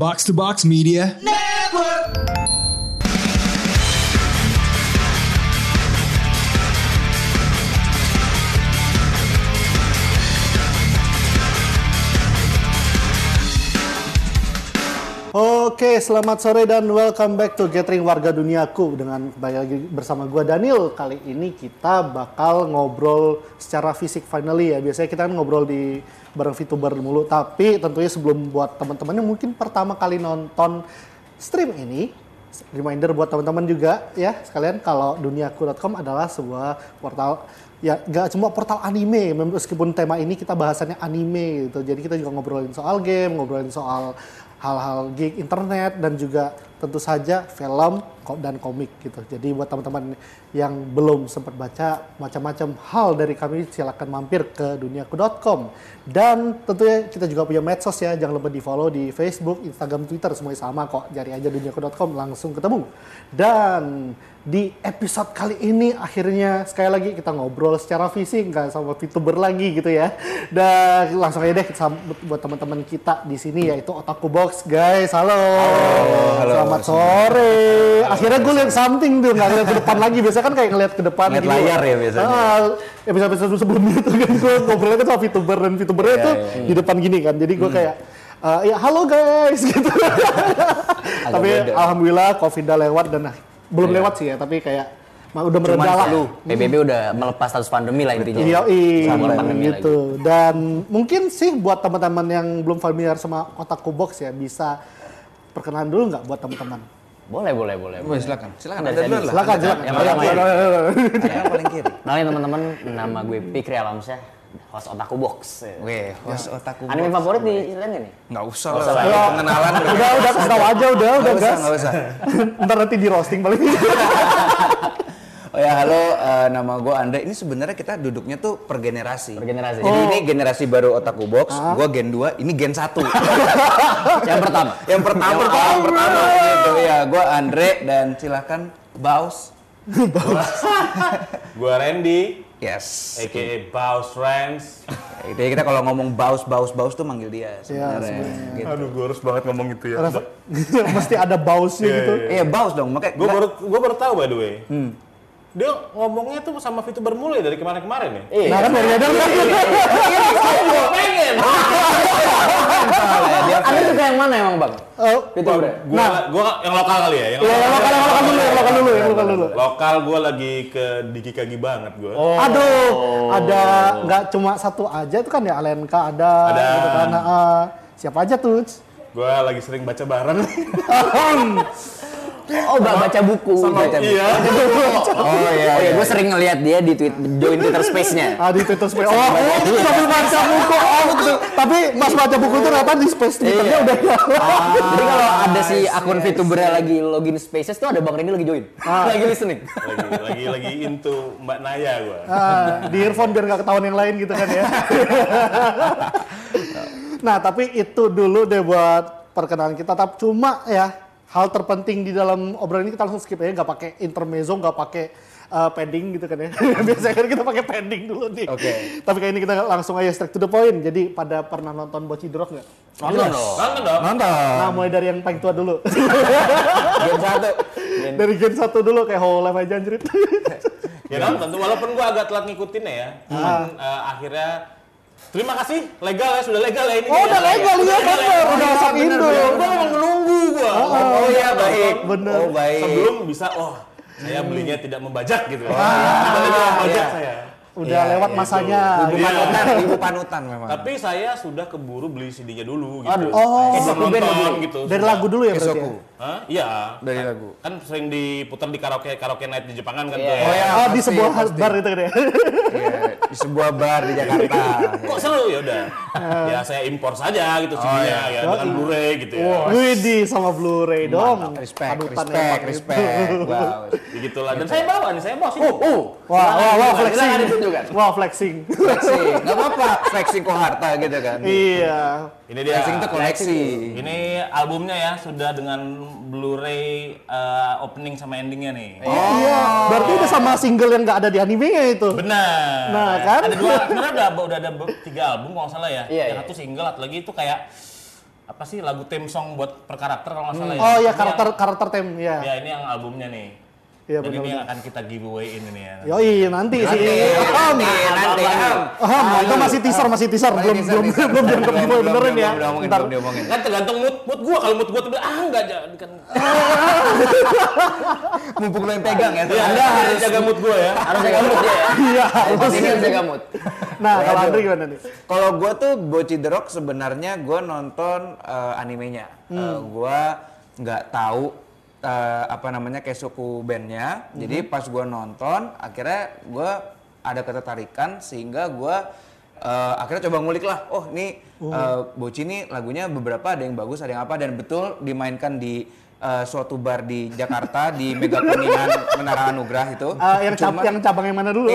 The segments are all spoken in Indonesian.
Box to Box Media. Oke, selamat sore dan welcome back to Gathering Warga Duniaku dengan kembali lagi bersama gua Daniel. Kali ini kita bakal ngobrol secara fisik finally ya. Biasanya kita kan ngobrol di bareng VTuber mulu, tapi tentunya sebelum buat teman-teman yang mungkin pertama kali nonton stream ini, reminder buat teman-teman juga ya sekalian. Kalau duniaku.com adalah sebuah portal ya nggak cuma portal anime. Meskipun tema ini kita bahasannya anime gitu. Jadi kita juga ngobrolin soal game ngobrolin soal hal-hal geek internet dan juga tentu saja film dan komik gitu. Jadi buat teman-teman yang belum sempat baca macam-macam hal dari kami silakan mampir ke duniaku.com dan tentunya kita juga punya medsos ya jangan lupa di follow di Facebook Instagram Twitter semuanya sama kok. Cari aja duniaku.com langsung ketemu. Dan di episode kali ini akhirnya sekali lagi kita ngobrol secara fisik nggak sama VTuber lagi gitu ya. Dan langsung aja deh buat teman-teman kita di sini yaitu Otaku Box guys. Halo. Selamat sore. Akhirnya gue lihat something tuh nggak lihat ke depan lagi. Biasanya kan kayak ngeliat ke depan gitu. layar ya biasanya. Ah, episode-episode sebelumnya tuh kan gue ngobrolnya kan sama VTuber dan VTubernya Iya, tuh iya, iya. di depan gini kan. Jadi gue kayak eh, ya halo guys gitu. Tapi beda. alhamdulillah Covid udah lewat dan belum Iya. lewat sih ya, tapi kayak ma- udah Cuman mereda lah. lu PBB udah melepas status pandemi lah intinya. Iya, pandemi gitu. Dan mungkin sih buat teman-teman yang belum familiar sama Otaku Box ya bisa perkenalan dulu nggak buat teman-teman? Boleh, boleh, boleh. Boleh silakan. Silakan Ada Zeddy. lah. Silakan, silakan. Yang ya. Paling kiri. Kenalin teman-teman, nama gue Fikri Alamsyah, host Otaku Box. Oke, host otaku. Anime box. favorit di nggak nih? Nggak usah Nggak usah lah. lah ya. Pengenalan udah. udah, udah kasih tahu aja, udah, udah Nggak usah, gas. nggak usah. Ntar nanti di roasting paling. Oh ya, halo, eh, nama gue Andre. Ini sebenarnya kita duduknya tuh per generasi. Per generasi. Jadi Oh. ini generasi baru Otaku Box, gue gen 2, ini gen 1. Yang pertama. yang pertama, yang pertama gitu ya. Gue Andre dan silakan Baus. Gua Randy, Yes. aka Baus Rans. Jadi kita kalau ngomong Baus, Baus, Baus tuh manggil dia Iya, sebenarnya. gitu. Aduh, gua harus banget ngomong itu ya. Mesti ada bausnya Iya, gitu. iya. Iya, Baus dong. Makanya Gua baru gua baru tahu by the way. Hmm. Dia ngomongnya tuh sama VTuber mulu ya dari kemarin-kemarin ya. Iya. Nah kan dari ada pengen. Anda suka yang mana emang bang? Oh, Itu udah. Gua gua yang lokal kali ya, yang ya, yang lokal, yang lokal dulu, yang lokal dulu, yang lokal dulu. Lokal gua lagi ke Diki Kagi banget gua. Aduh, ada nggak cuma satu aja tuh kan ya Alenka ada, Ada. gitu kan. Siapa aja tuh? Gua lagi sering baca bareng. Oh, ba- baca buku. baca buku. iya. Oh iya. Oh iya, gue sering ngeliat dia di tweet, join Twitter Space-nya. Ah di Twitter Space. Oh, oh tapi baca buku. Oh, betul. Tapi Mas baca buku itu ternyata di Space Twitternya Iya. udah Jadi kalau ada si akun VTuber lagi login Spaces tuh ada Bang Rendy lagi join. Lagi listening. lagi lagi lagi into Mbak Naya gua. Ah, di earphone biar nggak ketahuan yang lain gitu kan ya. nah tapi itu dulu deh buat perkenalan kita. Tapi cuma ya hal terpenting di dalam obrolan ini kita langsung skip aja, nggak pakai intermezzo, nggak pakai uh, padding gitu kan ya. Biasanya kan kita pakai padding dulu nih. Oke. Tapi kayak ini kita langsung aja straight to the point. Jadi pada pernah nonton Boci Drop nggak? Nonton dong. Nonton dong. Nonton. Nah mulai dari yang paling tua dulu. Gen satu. dari gen satu dulu kayak Whole Life aja anjrit. Ya nonton walaupun gua agak telat ngikutinnya ya. Cuman eh, akhirnya Terima kasih, legal ya, sudah legal ya ini. oh udah legal ya bener, udah masuk Indo. Gua memang menunggu gua. Oh iya baik. Bener. Oh baik. Sebelum bisa, oh saya belinya tidak membajak gitu. Tidak tidak membajak saya. Udah Iya, lewat iya, masanya. Ibu Iya. panutan, ibu panutan memang. Tapi saya sudah keburu beli CD-nya dulu gitu. Oh. Sebelum nonton gitu. Dari sudah. lagu dulu ya berarti. Ya? Hah? Iya. Dari lagu. Kan sering diputar di karaoke karaoke night di Jepangan kan Iya. tuh. Oh ya. Oh di pasti, sebuah pasti. bar itu kan ya. Iya, di sebuah bar di Jakarta. Kok seru ya udah. ya saya impor saja gitu Oh, CD-nya iya. ya dengan Blu-ray gitu ya. Widih sama Blu-ray dong. Respect, Panutan respect, respect. Wow. Begitulah. Dan saya bawa nih, saya bawa sini. Oh, Wah, wah, wah, Silakan flexing. ditunjukkan. Wah, flexing. Flexing, nggak apa-apa. Flexing kok harta gitu kan. Iya. Ini dia. Flexing itu koleksi. Ini albumnya ya sudah dengan Blu-ray eh, opening sama endingnya nih. Iya. Berarti udah sama single yang nggak ada di animenya itu. Benar. Nah, kan? Ada dua, sebenarnya udah, udah ada tiga album kalau nggak salah ya. Iya, yang iya. satu single, atau lagi itu kayak apa sih lagu theme song buat per karakter kalau nggak salah ya. Oh Ini iya karakter yang- karakter tem ya. ya ini yang albumnya nih. Iya Dan ini benar. yang akan kita giveaway ini ya. Yoi nanti sih. Nanti, nanti. Ah, itu masih teaser, masih teaser, belum teaser, belum teaser. belum dianggap Belum, giveaway belum, ya. Ntar belum diomongin. Kan tergantung mood mood gua kalau mood gua tuh ah enggak jadi kan. Mumpung lo yang pegang ya. Ya, Anda harus jaga mood gua ya. Harus jaga mood ya. Iya. Harus jaga mood. Nah, kalau Andre gimana nih? Kalau gue tuh Boci The Rock sebenarnya gue nonton eh, animenya. Eh, gue nggak tahu eh, apa namanya Keisuku bandnya. Jadi pas gue nonton, akhirnya gue ada ketertarikan sehingga gue eh, akhirnya coba ngulik lah. Oh ini eh, Boci ini lagunya beberapa ada yang bagus, ada yang apa dan betul dimainkan di eh, suatu bar di Jakarta di Mega Kuningan Menara Anugrah itu. Ah, yang cab Cuma- yang cabang yang mana dulu?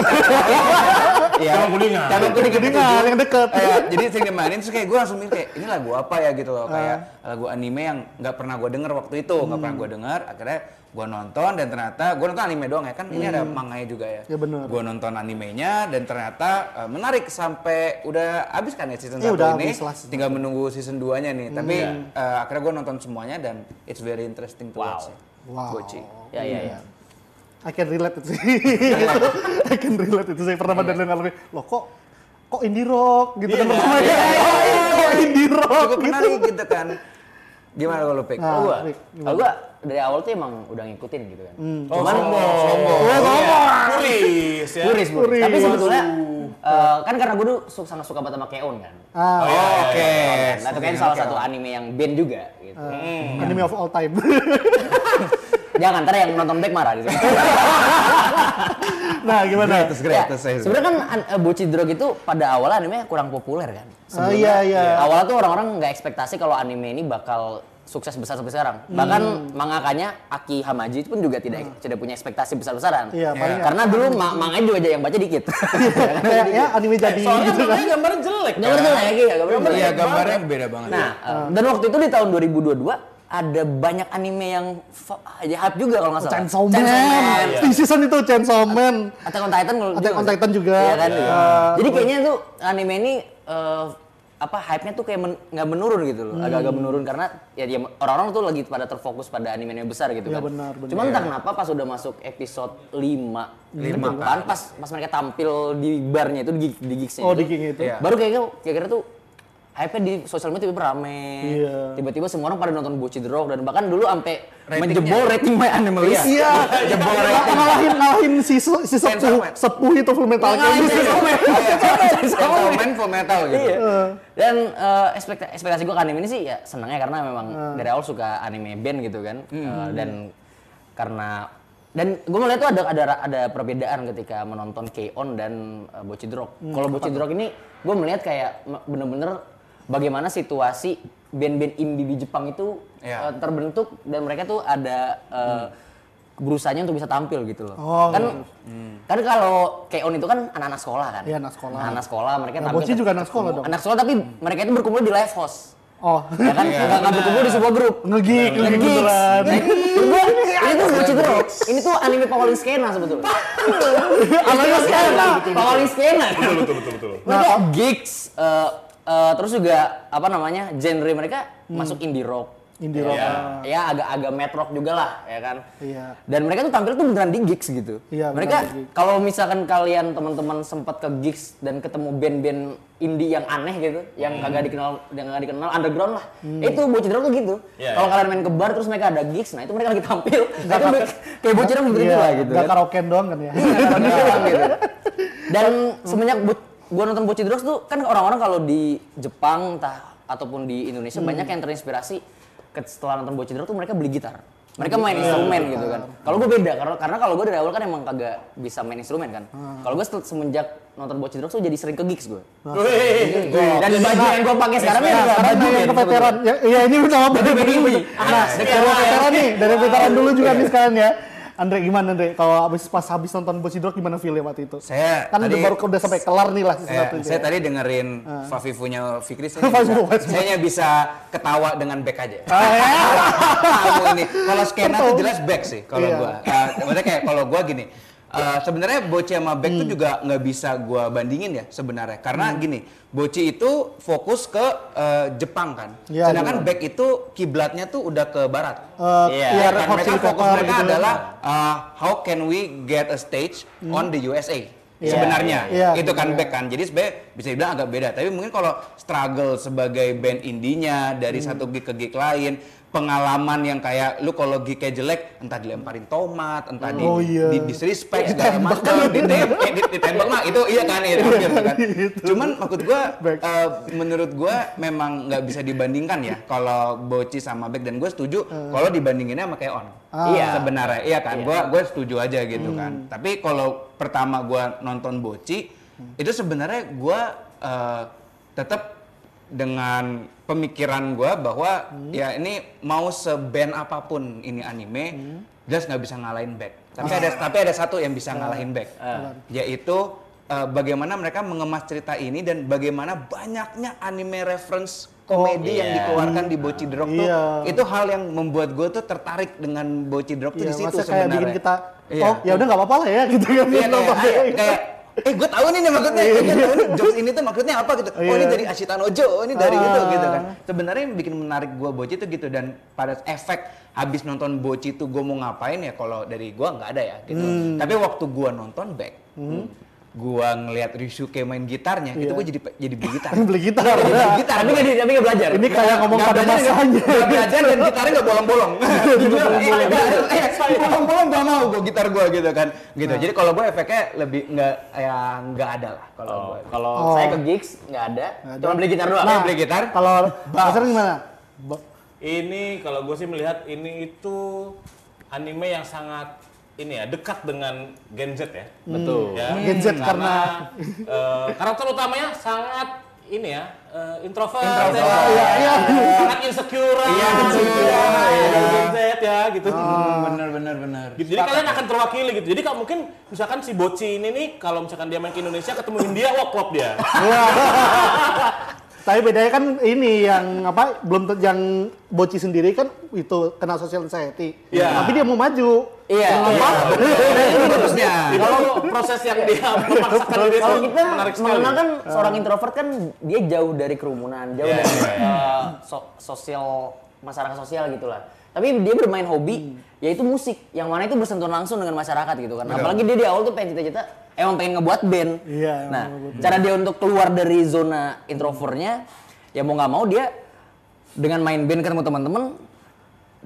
Iya. Cabang Kuningan. Cabang Kuningan. Kuningan, yang deket. Eh, jadi sering dimainin terus kayak gue langsung mikir kayak ini lagu apa ya gitu loh kayak lagu anime yang nggak pernah gue denger waktu itu nggak pernah gue denger akhirnya gue nonton dan ternyata gue nonton anime doang ya kan ini ada manganya juga ya. Ya, bener. Gue nonton animenya dan ternyata eh, menarik sampai udah habis kan ya season 1 udah ini. habis lah season Tinggal menunggu season 2-nya nih. Tapi eh, akhirnya gue nonton semuanya dan it's very interesting to Wow. watch. ya. Wow. Boci. Ya ya ya. I can relate itu sih. I can relate itu sih. Pernah dan ngalamin, loh kok kok indie rock gitu kan pertama ya. Kok indie rock Cukup gitu. menarik gitu kan. Gimana kalau Pik? Nah, Kalau gua, kalau gua dari awal tuh emang udah ngikutin gitu kan. Oh, Cuman sombong. Oh, Iya. ngomong. Puris ya. puris, puris. Puris. Tapi sebetulnya eh, kan karena gue dulu su- sangat suka banget sama Keon kan. Ah, Oh, iya, iya, Oke. iya. Nah itu kan salah satu anime yang band juga gitu. anime of all time. Jangan ntar yang nonton back marah gitu. nah, gimana? Greatest, Ya, greatest saya. sebenarnya kan an- eh, Bochi Drog itu pada awalnya anime kurang populer kan. Ah, iya, iya. Awalnya tuh orang-orang nggak ekspektasi kalau anime ini bakal sukses besar sampai sekarang. Bahkan mangakanya Aki Hamaji itu pun juga tidak tidak punya ekspektasi besar-besaran. Iya, paling Karena dulu ma manganya juga aja yang baca dikit. Kayak ya anime jadi Soalnya gitu kan. gambarnya jelek. Gambar kan? jelek ya. Iya gambarnya beda banget. Nah, eh, dan waktu itu di tahun 2022 ada banyak anime yang aja hype juga kalau nggak salah. Chainsaw Man. Man. Di season itu Chainsaw Man. Attack on Titan kalau Attack on Titan juga. Iya kan? Iya. Jadi kayaknya tuh anime ini eh, apa hype-nya tuh kayak men- nggak menurun gitu loh. Agak-agak Hmm. menurun karena ya dia orang-orang tuh lagi pada terfokus pada anime yang besar gitu Iya, kan. benar, benar. Cuman entah kenapa pas udah masuk episode 5 lima kan pas pas mereka tampil di barnya itu di, di gigsnya Oh, itu, di itu. Iya. baru kayaknya kira-kira tuh hype-nya di sosial media tiba-tiba rame. Iya. Tiba-tiba semua orang pada nonton Bochi The Rock dan bahkan dulu sampai menjebol rating My Animalist. Iya, Jebol Ng- rating. ngalahin ngalahin si si sepuh sepuh itu Full Metal Ngalahin Alchemist. Chainsaw Man. Chainsaw Man full metal gitu. Iya. Dan eh, ekspekta- ekspektasi gue ke anime ini sih ya senangnya karena memang dari awal suka anime band gitu kan. Eh, dan karena dan gue melihat tuh ada ada ada perbedaan ketika menonton K-On dan uh, Bochi Drog. Kalau Bochi Drog ini gue melihat kayak bener-bener bagaimana situasi band-band indie di Jepang itu Iya. eh, terbentuk dan mereka tuh ada eh, berusahanya untuk bisa tampil gitu loh. Oh, kan kan kalau K-On itu kan anak-anak sekolah kan. Iya, anak sekolah. Anak sekolah mereka Nah, tampil juga anak sekolah dong. Anak sekolah tapi mereka itu berkumpul di live host. Oh, Ya kan? Nggak nggak berkumpul di sebuah grup. ngegig, ngegig Nge-gigs. beneran. Menurut gua, ini tuh Bochi Drog. Ini tuh anime pawaling skena sebetulnya. Anime skena, pawaling skena. Betul betul betul betul. Mereka gigs, eh, eh, terus juga apa namanya genre mereka masuk indie rock. Indie rock. Ya, ya agak-agak met rock juga lah, ya kan. Iya. Dan mereka tuh tampil tuh beneran di gigs gitu. Iya, mereka kalau misalkan kalian teman-teman sempat ke gigs dan ketemu band-band indie yang aneh gitu, yang kagak dikenal, yang kagak dikenal underground lah. Itu Bocil Drog tuh gitu. Iya, kalau iya. kalian main ke bar terus mereka ada gigs, nah itu mereka lagi tampil. Nah, itu kayak Bocil Drog begitu Iya, lah gitu. Gak kan. karaokean doang kan ya. gitu. Dan semenjak gua nonton Bocil Drogs tuh kan orang-orang kalau di Jepang entah ataupun di Indonesia Hmm. banyak yang terinspirasi setelah nonton Bocil Drogs tuh mereka beli gitar. Mereka main instrumen gitu kan. Kalau gue beda karena karena kalau gue dari awal kan emang kagak bisa main instrumen kan. Hmm. Kalau gue semenjak nonton Bocil Drogs tuh jadi sering ke gigs gue. Wih. Dan baju yang gue pakai sekarang Nah, sekarang baju yang band ke veteran. Ya, iya ini band indie. Nah, dari veteran nih, dari veteran dulu juga nih sekarang ya. Andre gimana Andre? Kalau habis pas habis nonton Boci Drog gimana feelnya waktu itu? Saya kan udah tadi- baru udah sampai kelar nih lah Eh, itu saya ya. tadi dengerin Fikri, saya Favivu, bisa, Favivu. saya hanya bisa ketawa dengan back aja. Ah, ya. Kamu ini, kalau skena tuh jelas back sih kalau Iya. gua. Eh, maksudnya kayak kalau gua gini, eh, sebenarnya Boci sama Beck Hmm. tuh juga nggak bisa gua bandingin ya sebenarnya. Karena gini, Boci itu fokus ke eh, Jepang kan. Iya, Sedangkan Beck itu kiblatnya tuh udah ke barat. Iya. iya, kan? Hot mereka fokus mereka gitu. adalah uh, how can we get a stage on the USA Iya, sebenarnya iya. Iya, itu kan iya. back kan jadi sebenarnya bisa dibilang agak beda tapi mungkin kalau struggle sebagai band indinya dari Hmm. satu gig ke gig lain pengalaman yang kayak lu kalau gignya jelek entah dilemparin tomat entah di, Oh, iya. di disrespect segala macam ditembak eh, di- ditembak mah itu iya kan itu gitu kan. Cuman maksud gua Back. eh, menurut gua memang nggak bisa dibandingkan ya kalau Boci sama Beck dan gue setuju kalau dibandinginnya sama Keon Ah. Iya. sebenarnya iya kan gue gue setuju aja gitu kan. Tapi kalau pertama gua nonton Boci itu sebenarnya gua eh, tetap dengan pemikiran gua bahwa ya ini mau seband apa pun ini anime jelas nggak bisa ngalahin back. Tapi ada tapi ada satu yang bisa ngalahin back. Yaitu eh, bagaimana mereka mengemas cerita ini dan bagaimana banyaknya anime reference komedi yang iya. dikeluarkan di Boci Rock tuh. Iya. itu hal yang membuat gue tuh tertarik dengan Boci The Rock tuh Iya, di situ kayak sebenarnya. bikin kita, Iya. oh ya udah nggak apa-apa lah ya gitu kan. Iya, kayak, kayak, kayak, eh gue tahu nih nih maksudnya, eh, gue tahu nih jokes ini tuh maksudnya apa gitu. Oh ini Iya. dari Ashitanojo, oh ini dari itu Ah. gitu kan. Sebenarnya yang bikin menarik gue Boci itu gitu dan pada efek habis nonton Boci itu gue mau ngapain ya kalau dari gue nggak ada ya gitu. Hmm. Tapi waktu gue nonton back, gue ngelihat Ryusuke main gitarnya, itu Iya. gue jadi jadi beli gitar. beli gitar. Jadi beli gitar. Tapi nggak di- tapi nggak belajar. Ini kayak ngomong Nggak pada masanya. nggak belajar dan gitarnya nggak bolong-bolong. Eh, bolong-bolong gak mau gue gitar gue gitu kan. Gitu. Jadi kalau gue efeknya lebih nggak ya nggak ada lah kalau Oh, gue. kalau Oh. saya ke gigs nggak ada, cuma beli gitar doang. Nah, beli gitar. Kalau Basar gimana? Ini kalau gue sih melihat ini itu anime yang sangat ini ya dekat dengan Gen Z ya. Betul. Ya. Gen Z karena- eh, karakter utamanya sangat ini ya eh, introvert, Introvert, ya, iya, iya. sangat insecure, Iya, insecure, iya. Gen Z ya gitu. bener bener bener. Gitu. Jadi kalian akan terwakili gitu. Jadi kalau mungkin misalkan si Boci ini nih kalau misalkan dia main ke Indonesia ketemu India, wah klop dia. Tapi bedanya kan ini yang apa belum yang Boci sendiri kan itu kena social anxiety. Iya. Tapi dia mau maju. Iya. Apa? Ini bagusnya. Kalau proses yang dia memaksakan diri Kalau itu kita menarik sekali. kan seorang introvert kan dia jauh dari kerumunan, jauh Iya, dari iya, iya. eh, so- sosial masyarakat sosial gitulah. Tapi dia bermain hobi yaitu musik yang mana itu bersentuhan langsung dengan masyarakat gitu kan. Apalagi dia di awal tuh pengen cita-cita emang pengen ngebuat band. Iya, Nah, ngebuat cara dia untuk keluar dari zona introvertnya ya mau nggak mau dia dengan main band ketemu teman-teman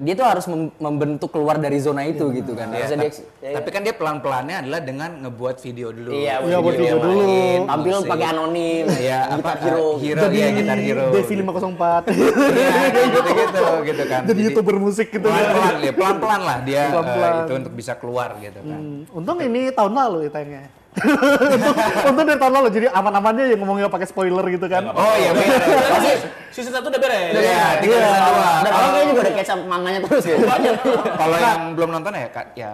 dia tuh harus mem- membentuk keluar dari zona itu gitu kan. Ya, Harusnya dia, tapi, tapi kan dia pelan-pelannya adalah dengan ngebuat video dulu. Iya, Iya, buat video dulu. lain, tampil musik. pakai anonim, Iya, apa, hero. uh, hero, Jadi iya, gitar hero. Devi 504. Iya, gitu-gitu gitu kan. Jadi youtuber musik gitu kan. pelan-pelan ya, pelan-pelan lah dia eh, itu untuk bisa keluar gitu kan. Hmm, Untung ini tahun lalu ya tayangnya. Untung, untung dari tahun lalu jadi aman-amannya yang ngomongnya pakai spoiler gitu kan. Oh iya benar. Pasti season 1 udah beres. Iya, tiga Iya. season dua. Dan orang kayaknya juga ada catch up manganya terus gitu. Banyak. Kalau yang belum nonton ya, Kak, ya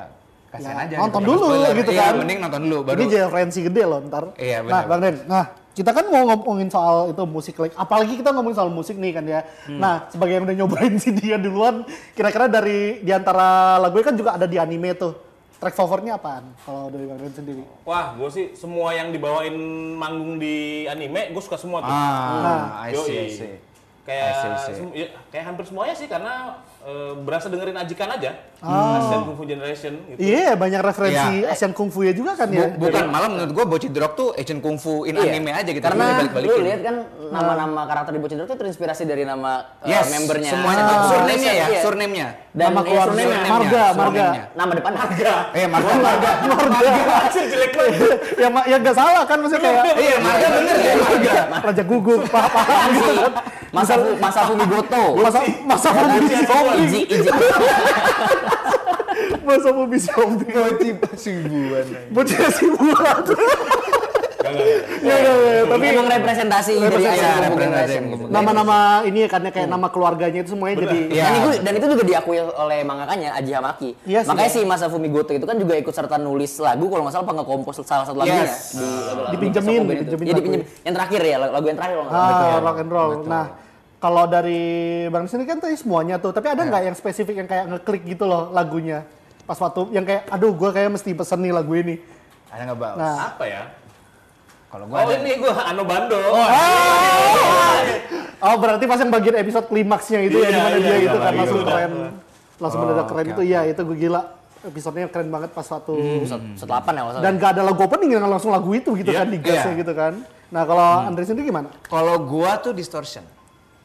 kasihan Ya, aja. nonton gitu, dulu spoiler. gitu Iya, kan. mending nonton dulu baru. Ini jadi referensi gede loh ntar. Iya, Nah, benar. Bang Den. Nah, kita kan mau ngomongin soal itu musik like apalagi kita ngomongin soal musik nih kan ya. Hmm. Nah, sebagai yang udah nyobain si dia duluan, kira-kira dari di antara lagunya kan juga ada di anime tuh. Track favoritnya apaan kalau dari Bang Den sendiri? Wah, gue sih semua yang dibawain manggung di anime, gue suka semua tuh. Ah, I see, I see. Kayak I see, I see. sem- ya, kayak hampir semuanya sih karena eh, berasa dengerin ajikan aja. Ah. Asian Kung Fu Generation gitu. Iya, banyak referensi Iya. Asian Kung Fu ya juga kan ya. Bu- bukan, malah menurut gua The Rock tuh Asian Kung Fu in Iya. anime aja gitu. Karena lu lihat kan nama-nama karakter di Bocil itu terinspirasi dari nama uh, Yes, membernya. semuanya Ah. surname-nya ya, Iya. surname-nya. Dan Nama eh, keluarga, surname-nya. Marga, Marga. surname-nya. Nama depan Marga. Eh, Marga, Marga. Hasil jelek banget. ya, ma- ya gak salah kan maksudnya kayak Iya, Marga bener ya, Marga. Raja Gugup, paham gitu kan. Masafu Masafu Migoto. Masa masa mobil zombie, Iji Iji. masa mobil zombie. Bocil Simbuan. Bocil si Ya, ya, ya, tapi emang representasi nama-nama ini ya ya kayak nama keluarganya itu semuanya jadi Iya. Dan itu dan itu juga diakui oleh mangakanya Aji Hamaki. Iya sih, Makanya ya. si Masafu Migoto itu kan juga ikut serta nulis lagu kalau nggak salah pengekompos salah satu lagunya Yes. di Dipinjemin, dipinjemin. Yang terakhir ya lagu yang terakhir ah, rock and roll. Nah, kalau dari Bang sini kan tadi semuanya tuh, tapi ada nggak yang spesifik yang kayak ngeklik gitu loh lagunya? Pas waktu yang kayak, aduh gue kayak mesti pesen nih lagu ini. Ada nggak bau? Nah. Apa ya? Kalau gua Oh ada. ini gua Ano Bando. Oh berarti pas yang bagian episode klimaksnya itu ya Iya, di mana iya, dia iya, itu kan iya, langsung iya. keren. Langsung mendadak keren oke, itu ya itu gue gila. Episodenya keren banget pas waktu Episode episode 8 ya nggak dan gak ada lagu opening dengan langsung lagu itu gitu Iya, kan di gasnya iya. gitu kan. Nah kalau Andre sendiri gimana? Kalau gua tuh distortion.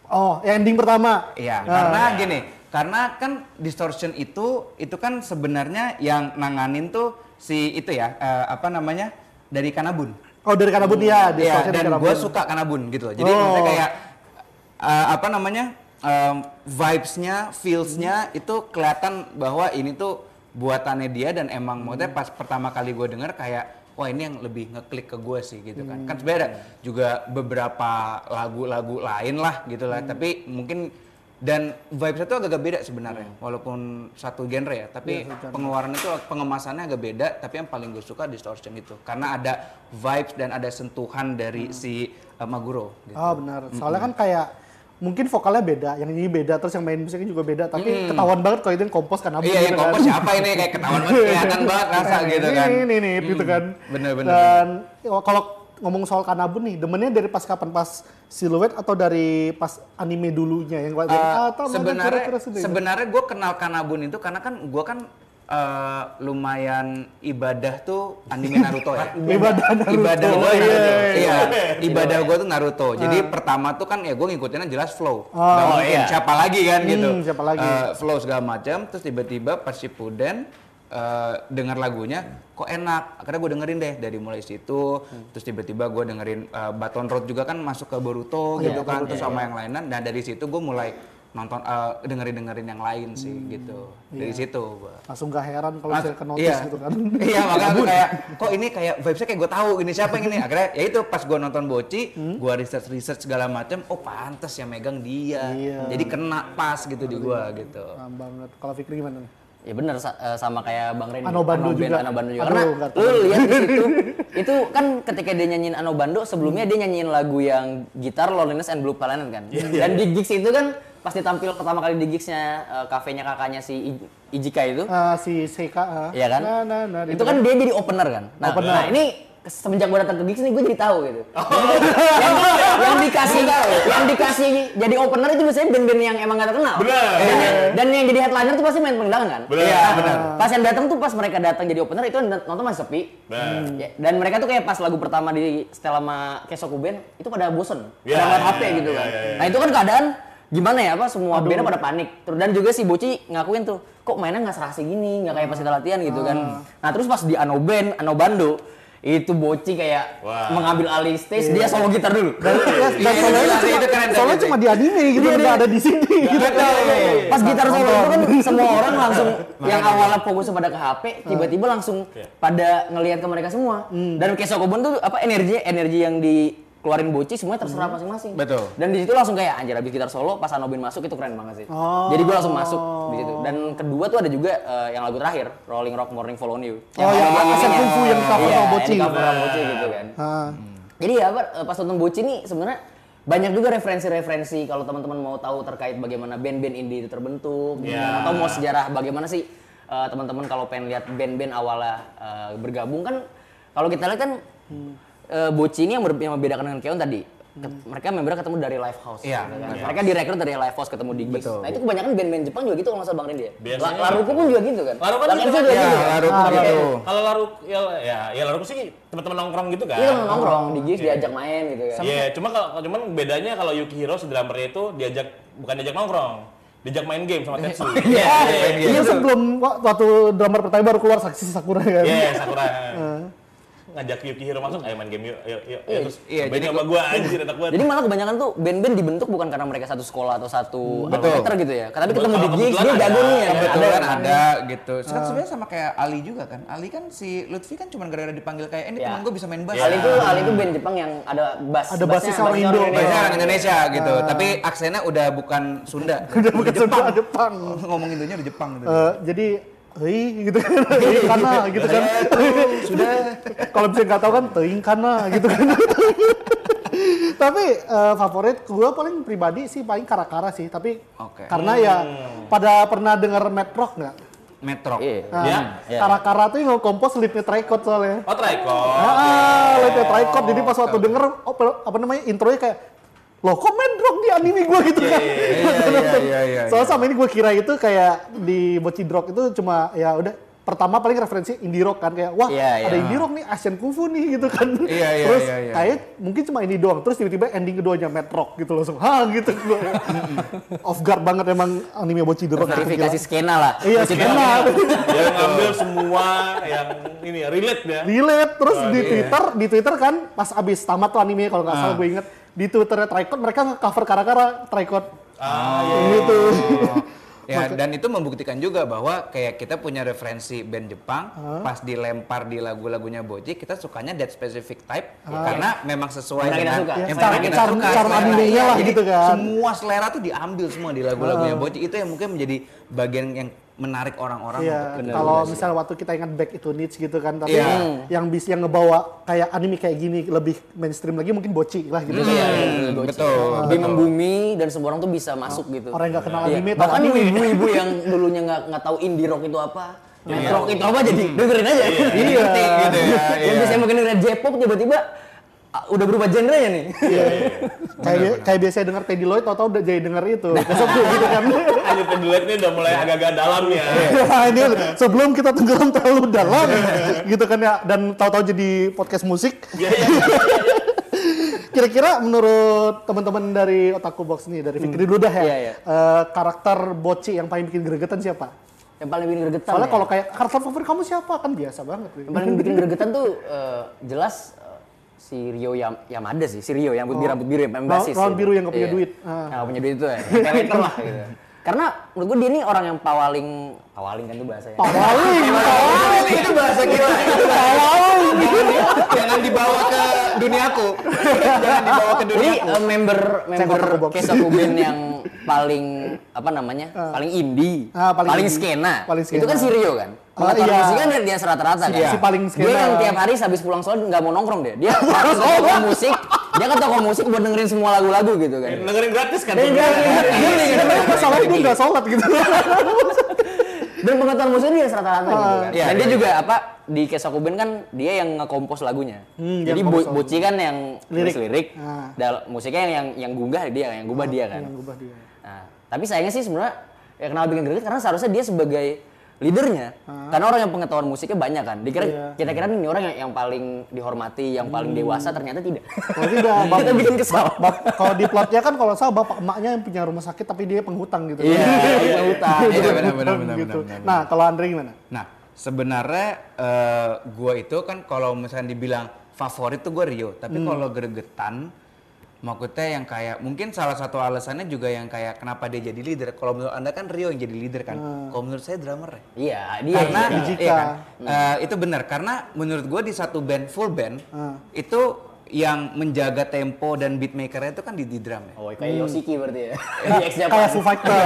Oh yang ending pertama. Iya, Ah. karena gini, karena kan distortion itu itu kan sebenarnya yang nanganin tuh si itu ya, eh, apa namanya? dari Kanabun. Oh dari Kanabun ya, di Iya, Distortion dan Kanabun. gue suka Kanabun gitu loh. Jadi Oh. maksudnya kayak eh, apa namanya? em, vibes-nya, feels-nya itu kelihatan bahwa ini tuh buatannya dia dan emang maksudnya pas pertama kali gue denger kayak wah ini yang lebih ngeklik ke gue sih gitu kan. Kan sebenarnya juga beberapa lagu-lagu lain lah gitu lah, tapi mungkin dan vibes itu agak-agak beda sebenarnya walaupun satu genre ya tapi pengeluaran itu pengemasannya agak beda tapi yang paling gue suka distortion itu karena ada vibes dan ada sentuhan dari si uh, Maguro gitu. Oh benar. Soalnya kan kayak mungkin vokalnya beda, yang ini beda, terus yang main musiknya juga beda, tapi ketahuan banget kalau itu yang kompos Kanabun. iya yang gitu kan. kompos siapa ini kayak ketahuan banget kelihatan banget rasa gitu ini, kan Ini, ini, gitu kan. bener, bener, Dan ya, kalau ngomong soal Kanabun nih, demennya dari pas kapan pas siluet atau dari pas anime dulunya yang Uh, atau mana sebenarnya kira-kira sendiri? sebenarnya gue kenal Kanabun itu karena kan gue kan uh, lumayan ibadah tuh anime Naruto ya. Ibadah Naruto. Ibadah gue Oh, iya, Naruto. iya, Iya, ibadah gue tuh Naruto. Jadi pertama tuh kan ya gue ngikutinnya jelas flow. Gak Oh, mungkin iya. siapa lagi kan gitu. Hmm, siapa lagi? Uh, flow segala macam. Terus tiba-tiba pas Shippuden uh, dengar lagunya kok enak. Akhirnya gue dengerin deh dari mulai situ. Terus tiba-tiba gue dengerin uh, Baton Road juga kan masuk ke Boruto gitu kan. Terus sama yang lainan. Dan dari situ gue mulai nonton uh, dengerin dengerin yang lain sih gitu. Dari situ gua. Langsung gak heran kalau Mas- saya ke notice iya. gitu kan. iya makanya aku kayak kok ini kayak vibesnya kayak gue tahu ini siapa yang ini akhirnya ya itu pas gue nonton Boci Hmm? gue research research segala macam oh pantas yang megang dia Iya. jadi kena pas gitu di gue gitu Paham banget. Kalau Fikri gimana nih? Ya bener sa- eh, sama kayak Bang Ren. Ano Bando juga. Ano Bando juga. Aduh, Karena lu lihat di situ itu kan ketika dia nyanyiin Ano Bando sebelumnya dia nyanyiin lagu yang gitar Loneliness and Blue Planet kan. Dan di gigs itu kan pas ditampil pertama kali di gigsnya eh, kafenya kakaknya si Ijika itu. Ah, si Seika. ah. Iya kan? Nah, nah, nah, itu kan dia jadi opener kan. Nah, Opener. nah ini semenjak gue datang ke gigs nih gue jadi tahu gitu. yang, yang dikasih yang dikasih jadi opener itu biasanya band-band yang emang gak terkenal. Bener. Dan, dan yang jadi headliner tuh pasti main pendangan kan. Bener. Iya, Ah. benar. Pas yang datang tuh pas mereka datang jadi opener itu nonton masih sepi. Bener. Ya, dan mereka tuh kayak pas lagu pertama di setel sama Kesoku Band itu pada bosen, Iya, pada ngeliat iya, HP gitu iya, kan. iya, iya. Nah itu kan keadaan gimana ya apa semua bandnya pada panik. Terus dan juga si Boci ngakuin tuh kok mainnya nggak serasi gini, nggak kayak pas kita latihan gitu kan. Nah terus pas di Ano Band, Ano Bando itu Boci kayak Wah. mengambil alih stage dia solo gitar dulu. Dan, ya, dan Iya, solonya iya, cuma, itu keren, solonya keren, cuma di anime gitu, nggak ada di sini gitu. Pas gitar solo itu kan semua orang langsung yang awalnya fokus pada ke HP, tiba-tiba langsung pada ngelihat ke mereka semua. Dan Kesokobon tuh apa energi energi yang dikeluarin Boci semuanya terserah masing-masing. Betul. Dan di situ langsung kayak anjir habis gitar solo pas Anobin masuk itu keren banget sih. Oh. Jadi gue langsung masuk di situ. Dan kedua tuh ada juga eh, yang lagu terakhir Rolling Rock Morning Follow You. Oh, yang ada Asep ininya. Kungfu yang cover Iya, sama yang Boci. di cover sama Boci gitu kan. Ah. Jadi ya apa eh, pas nonton Boci nih sebenarnya banyak juga referensi-referensi kalau teman-teman mau tahu terkait bagaimana band-band indie itu terbentuk Ya. kan. atau mau sejarah bagaimana sih eh, teman-teman kalau pengen lihat band-band awalnya eh, bergabung kan kalau kita lihat kan eh, Boci ini yang, ber- yang membedakan dengan Keon tadi Ket- mereka membernya ketemu dari live house Iya, kan. iya. mereka direkrut dari live house ketemu di gigs nah itu kebanyakan band-band Jepang juga gitu kalau nggak salah Bang Rindy ya Biasanya La- Laruku pun juga gitu kan Laruku kan Laruku gitu juga kan. gitu Iya, kan? Laruku Ah, gitu. iya. Kalau laru ya ya ya laru sih teman-teman nongkrong gitu kan. Iya temen nongkrong di gigs diajak main gitu kan Iya, cuma kalau cuman bedanya kalau Yukihiro si drummernya itu diajak bukan diajak nongkrong, diajak main game sama Tetsu. Iya, Iya sebelum wa- waktu drummer pertama baru keluar Saksi Sakura kan. Iya, Sakura. Ngajak Yukihiro masuk, ayo main game yuk, yuk, yuk. Ya, terus iya, jadi sama gua anjir enak banget. Jadi malah kebanyakan tuh band-band dibentuk bukan karena mereka satu sekolah atau satu Betul. alma gitu ya. Tapi ketemu di gigs dia jago nih ya. kebetulan kan? ada gitu kan sebenarnya sama kayak Ali juga kan Ali kan si Lutfi kan cuma gara-gara dipanggil kayak ini Ya. teman gue bisa main bass Ali itu Ali itu band Jepang yang ada bass. Ada bassnya orang Indo. Bahasa orang Indonesia gitu, tapi aksennya udah bukan Sunda. Udah bukan Sunda, Jepang. Ngomong Indonya udah Jepang gitu. Eh, jadi hei gitu kan hei kana gitu kan sudah kalau bisa nggak tahu kan teing kana gitu kan tapi eh, favorit gue paling pribadi sih paling kara-kara sih tapi Oke. karena ya pada pernah dengar Mad Rock nggak Metro. Iya. Nah, Ya, ya. Kara-kara tuh yang nge-compose leadnya Tricot soalnya. Oh, Tricot. Ah, leadnya Tricot. Jadi pas waktu denger, oh, apa namanya, intronya kayak, loh kok Medrock di anime gue gitu kan. Iya, iya, iya, iya, Soalnya sama ini gue kira itu kayak di Bochi Drog itu cuma ya udah pertama paling referensi indie rock kan kayak wah Iya, ada iya. indie rock nih Asian Kung Fu nih gitu kan. Iya, iya, Terus iya, iya. kayak mungkin cuma ini doang. Terus tiba-tiba ending keduanya Mad Rock gitu langsung. Ha gitu gue. Off guard banget emang anime Drog. gitu, Verifikasi skena lah. Iya, skena. Dia ngambil semua yang ini ya, relate ya. relate terus Oh, di iya. Twitter di Twitter kan pas abis tamat tuh anime kalau nggak Ah. salah gue inget di Twitternya Tricot mereka nge-cover kara-kara Tricot Ah, iya. gitu Ya, dan itu membuktikan juga bahwa kayak kita punya referensi band Jepang, pas dilempar di lagu-lagunya Boji, kita sukanya that specific type karena memang sesuai kita dengan suka. yang Ya, memang charm- kita suka. selera. animenya lah gitu kan. Semua selera tuh diambil semua di lagu-lagunya Boji. Itu yang mungkin menjadi bagian yang menarik orang-orang. Iya, untuk- kalau misalnya waktu kita ingat back itu niche gitu kan, tapi Iya. yang bisa yang ngebawa kayak anime kayak gini lebih mainstream lagi mungkin Boci lah gitu. Iya, Iya, betul, betul. Lebih membumi dan semua orang tuh bisa masuk gitu. Orang yang nggak kenal Iya. anime, Bahkan ibu-ibu yang dulunya nggak nggak tahu indie rock itu apa, Metal rock itu apa jadi dengerin aja. Iya. Ngerti gitu ya. Yang iya. biasanya mungkin dengerin J-pop tiba-tiba udah berubah genrenya nih. kayak kayak biasa denger Teddy Lloyd, tau-tau udah jadi denger itu. Besok tuh gitu kan. Anjir pendelet ini udah mulai agak-agak dalam ya. Nah, ini sebelum kita tenggelam terlalu dalam gitu kan ya dan tahu-tahu jadi podcast musik. Kira-kira menurut teman-teman dari Otaku Box nih dari Fikri dulu dah ya. Iya, iya. eh, karakter Boci yang paling bikin gregetan siapa? Yang paling bikin gregetan. Soalnya ya. kalau kayak karakter favorit kamu siapa kan biasa banget. yang paling bikin gregetan tuh eh, jelas si Rio Yam Yamada sih, si Rio yang rambut biru rambut biru yang basis. rawan gitu. biru yang nggak punya Iya. duit. Ah. Yang punya duit itu ya. Yang lah gitu. Karena menurut gue dia ini orang yang pawaling, pawaling kan itu bahasanya. Pawaling, Itu, itu bahasa kita. Jangan, jangan dibawa ke duniaku. jangan dibawa ke Jadi duniaku. eh, member member. Kesoku Band yang paling apa namanya? paling indie, Ah, paling paling, indie. skena. Paling skena. Itu kan si Rio kan. Ah, Pengetahuan iya. musik kan dia rata-rata kan. Si paling skena. yang tiap hari habis pulang sekolah nggak mau nongkrong dia. Dia harus ke toko musik. Dia ke toko musik buat dengerin semua lagu-lagu gitu kan. Dengerin gratis kan? Dengerin gratis. Iya, masalahnya dia nggak sholat gitu. Dan pengetahuan musiknya dia rata-rata gitu kan. Iya, Dan dia iya, juga apa di Kesoku Band kan dia yang nge-compose lagunya. Hmm, Jadi compose Boci kan yang Lirik. lirik. Ah. dal- musiknya yang yang yang gubah dia, yang gubah dia kan. Yang gubah dia. Nah, tapi sayangnya sih sebenarnya ya kenapa bikin greget karena seharusnya dia sebagai leadernya. Karena orang yang pengetahuan musiknya banyak kan. Dikira Ah. Iya. Hmm. kita kira ini orang yang, yang paling dihormati, yang paling dewasa ternyata tidak. Kalau tidak, bap- kita bikin kesal. kalau di plotnya kan kalau salah bapak emaknya yang punya rumah sakit tapi dia penghutang gitu. Iya, iya, hutang. Iya, benar, benar, benar, gitu. Nah, kalau Andre gimana? Nah, sebenarnya eh, gua itu kan kalau misalnya dibilang favorit tuh gue Rio, tapi kalau gregetan maksudnya yang kayak mungkin salah satu alasannya juga yang kayak kenapa dia jadi leader. Kalau menurut Anda kan Rio yang jadi leader kan. Kalau menurut saya drummer ya. Iya, dia. karena iya. Iya kan? Eh, itu benar karena menurut gue di satu band full band itu yang menjaga tempo dan beatmakernya itu kan di, di drum ya. Oh, kayak Yoshiki berarti ya. Kayak Foo Fighter.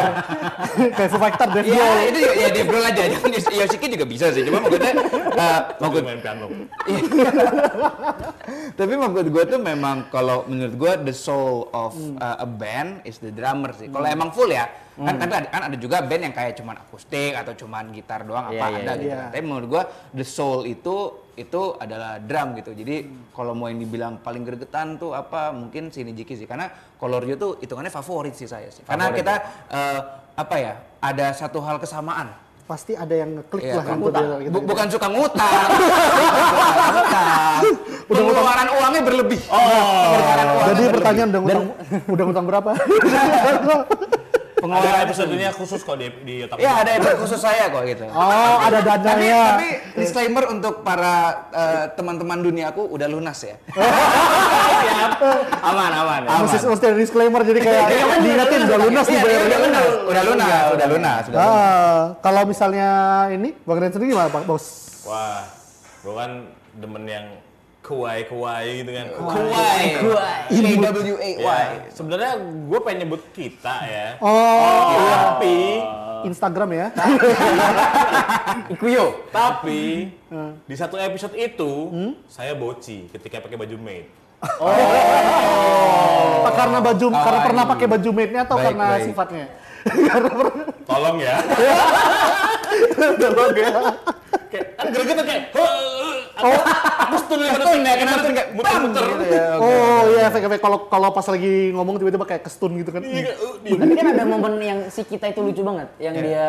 Kayak Foo Fighter, Dave Iya, Grohl. itu ya dia bro aja. Jangan Yoshiki juga bisa sih. Cuma maksudnya eh, maksud main piano. Tapi maksud gue tuh memang kalau menurut gue the soul of uh, a band is the drummer sih. Kalau emang full ya, kan tapi ada, kan ada juga band yang kayak cuman akustik atau cuman gitar doang Iya, apa iya, ada iya. gitu. Iya. kan. Tapi menurut gue the soul itu itu adalah drum gitu. Jadi kalau mau yang dibilang paling gregetan tuh apa mungkin si Nijiki sih. Karena kalau Rio tuh hitungannya favorit sih saya sih. Karena Favorit kita eh, apa ya ada satu hal kesamaan. Pasti ada yang ngeklik Iya, lah kan? gitu. Gitu, Bu- bukan suka ngutang. Ngutang. Pengeluaran uangnya berlebih. Oh, pengeluaran uangnya Jadi berlebih. pertanyaan udah ngutang, udah ngutang berapa? Ada episodenya khusus kok di di otak. Ya ada episode khusus saya kok gitu. Oh, ada Tapi, dananya. tapi disclaimer untuk para eh, teman-teman dunia aku udah lunas ya. aman, aman. ya. Mesti mesti ada disclaimer jadi kayak diingetin udah lunas nih Iya, bayar. udah lunas, udah lunas, udah lunas, udah lunas. Ah, kalau misalnya ini Bang Ren sendiri gimana Pak Bos? Wah, gue kan demen yang kuai-kuai gitu kan. Kuai. KWAY. Ya, sebenarnya gue pengen nyebut kita ya. Oh, Tapi, Instagram ya. Ikuyo. tapi di satu episode itu saya boci ketika pakai baju maid. Apa karena baju karena pernah pakai baju maidnya atau Baik, karena baik. sifatnya? Tolong ya. dialognya. Kayak kan greget kayak oh, aku stun ya ya, kena stun kayak muter-muter. bam, gitu ya. Oh iya efek-efek kalau kalau pas lagi ngomong tiba-tiba kayak kestun gitu kan. Iya, kayak, uh, Tapi kan ada momen yang si kita itu lucu banget, yang dia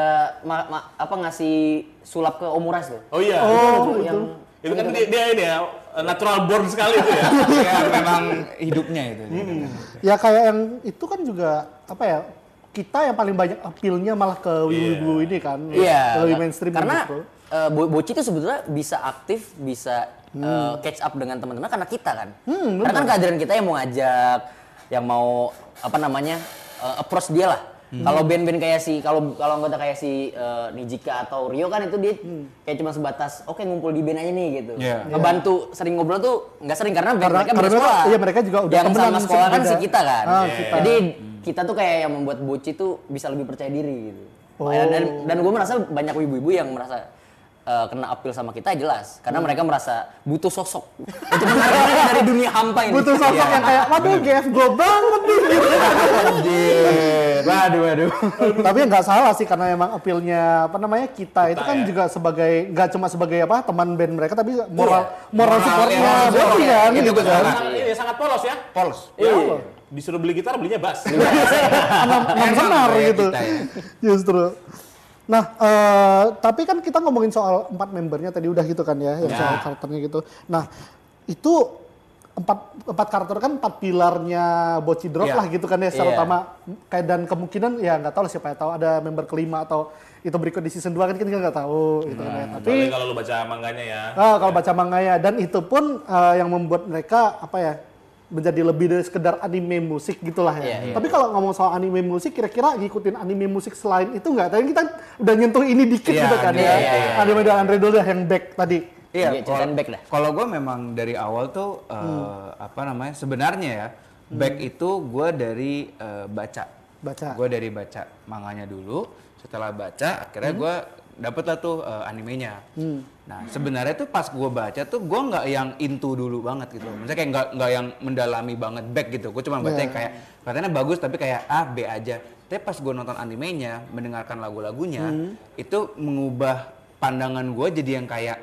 apa ngasih sulap ke Omuras tuh. Oh iya. Oh, Itu yang Itu kan dia, dia ini ya natural born sekali itu ya. ya memang hidupnya itu. Ya kayak yang itu kan juga apa ya? Kita yang paling banyak appeal-nya malah ke wibu-wibu ini kan. Iya. Lebih mainstream Karena gitu. Eh, Bo- Boci itu sebetulnya bisa aktif, bisa Hmm. eh, catch up dengan teman-teman karena kita kan. karena kan kehadiran kita yang mau ngajak, yang mau apa namanya eh, approach dia lah. Hmm. Kalau band-band kayak si kalau kalau anggota kayak si eh, Nijika atau Rio kan itu dia Hmm. kayak cuma sebatas oke ngumpul di band aja nih gitu. Iya. Ngebantu sering ngobrol tuh nggak sering karena, Karena- mereka karena sekolah. iya, mereka juga udah yang sama sekolah kan si kita kan. Ah, kita. Jadi kita tuh kayak yang membuat Boci tuh bisa lebih percaya diri gitu. Oh. Dan dan gue merasa banyak ibu-ibu yang merasa uh, kena appeal sama kita jelas karena Hmm. mereka merasa butuh sosok untuk menarik dari dunia hampa ini. Butuh sosok Iya. yang kayak, waduh GF gue banget nih. Gitu. Anjir. Waduh, waduh. Tapi nggak salah sih karena emang appeal-nya apa namanya kita, itu Kita kan ya. juga sebagai nggak cuma sebagai apa teman band mereka tapi moral moral Moral, supportnya iya, berarti supportnya. kan Itu gitu kan. Sangat, polos ya. Polos. Ya, disuruh beli gitar belinya bass. enam senar gitu ya. justru nah eh, tapi kan kita ngomongin soal empat membernya tadi udah gitu kan ya yang Ya. soal karakternya gitu nah itu empat empat karakter kan empat pilarnya Boci Drop Iya. lah gitu kan ya secara Iya. utama kayak dan kemungkinan ya nggak tahu lah siapa yang tahu ada member kelima atau itu berikut di season 2 kan kita nggak tahu gitu kan ya tapi Kecuali kalau lu baca manganya ya. Ah, kalau baca manganya dan itu pun eh, yang membuat mereka apa ya menjadi lebih dari sekedar anime musik gitulah ya. Iya, iya. Tapi kalau ngomong soal anime musik, kira-kira ngikutin anime musik selain itu nggak? Tadi kita udah nyentuh ini dikit Iya, gitu kan iya, ya. iya, iya. Anime dan Andre dulu yang back tadi. Iya, ceritain kalau- back dah. Kalau gue memang dari awal tuh eh, apa namanya sebenarnya ya back itu gue dari eh, baca. Baca. Gue dari baca manganya dulu. Setelah baca, akhirnya gue dapet lah tuh eh, animenya. Nah sebenarnya tuh pas gue baca tuh gue nggak yang into dulu banget gitu. Maksudnya kayak nggak nggak yang mendalami banget back gitu. Gue cuma baca yang kayak katanya bagus tapi kayak A B aja. Tapi pas gue nonton animenya, mendengarkan lagu-lagunya, itu mengubah pandangan gue jadi yang kayak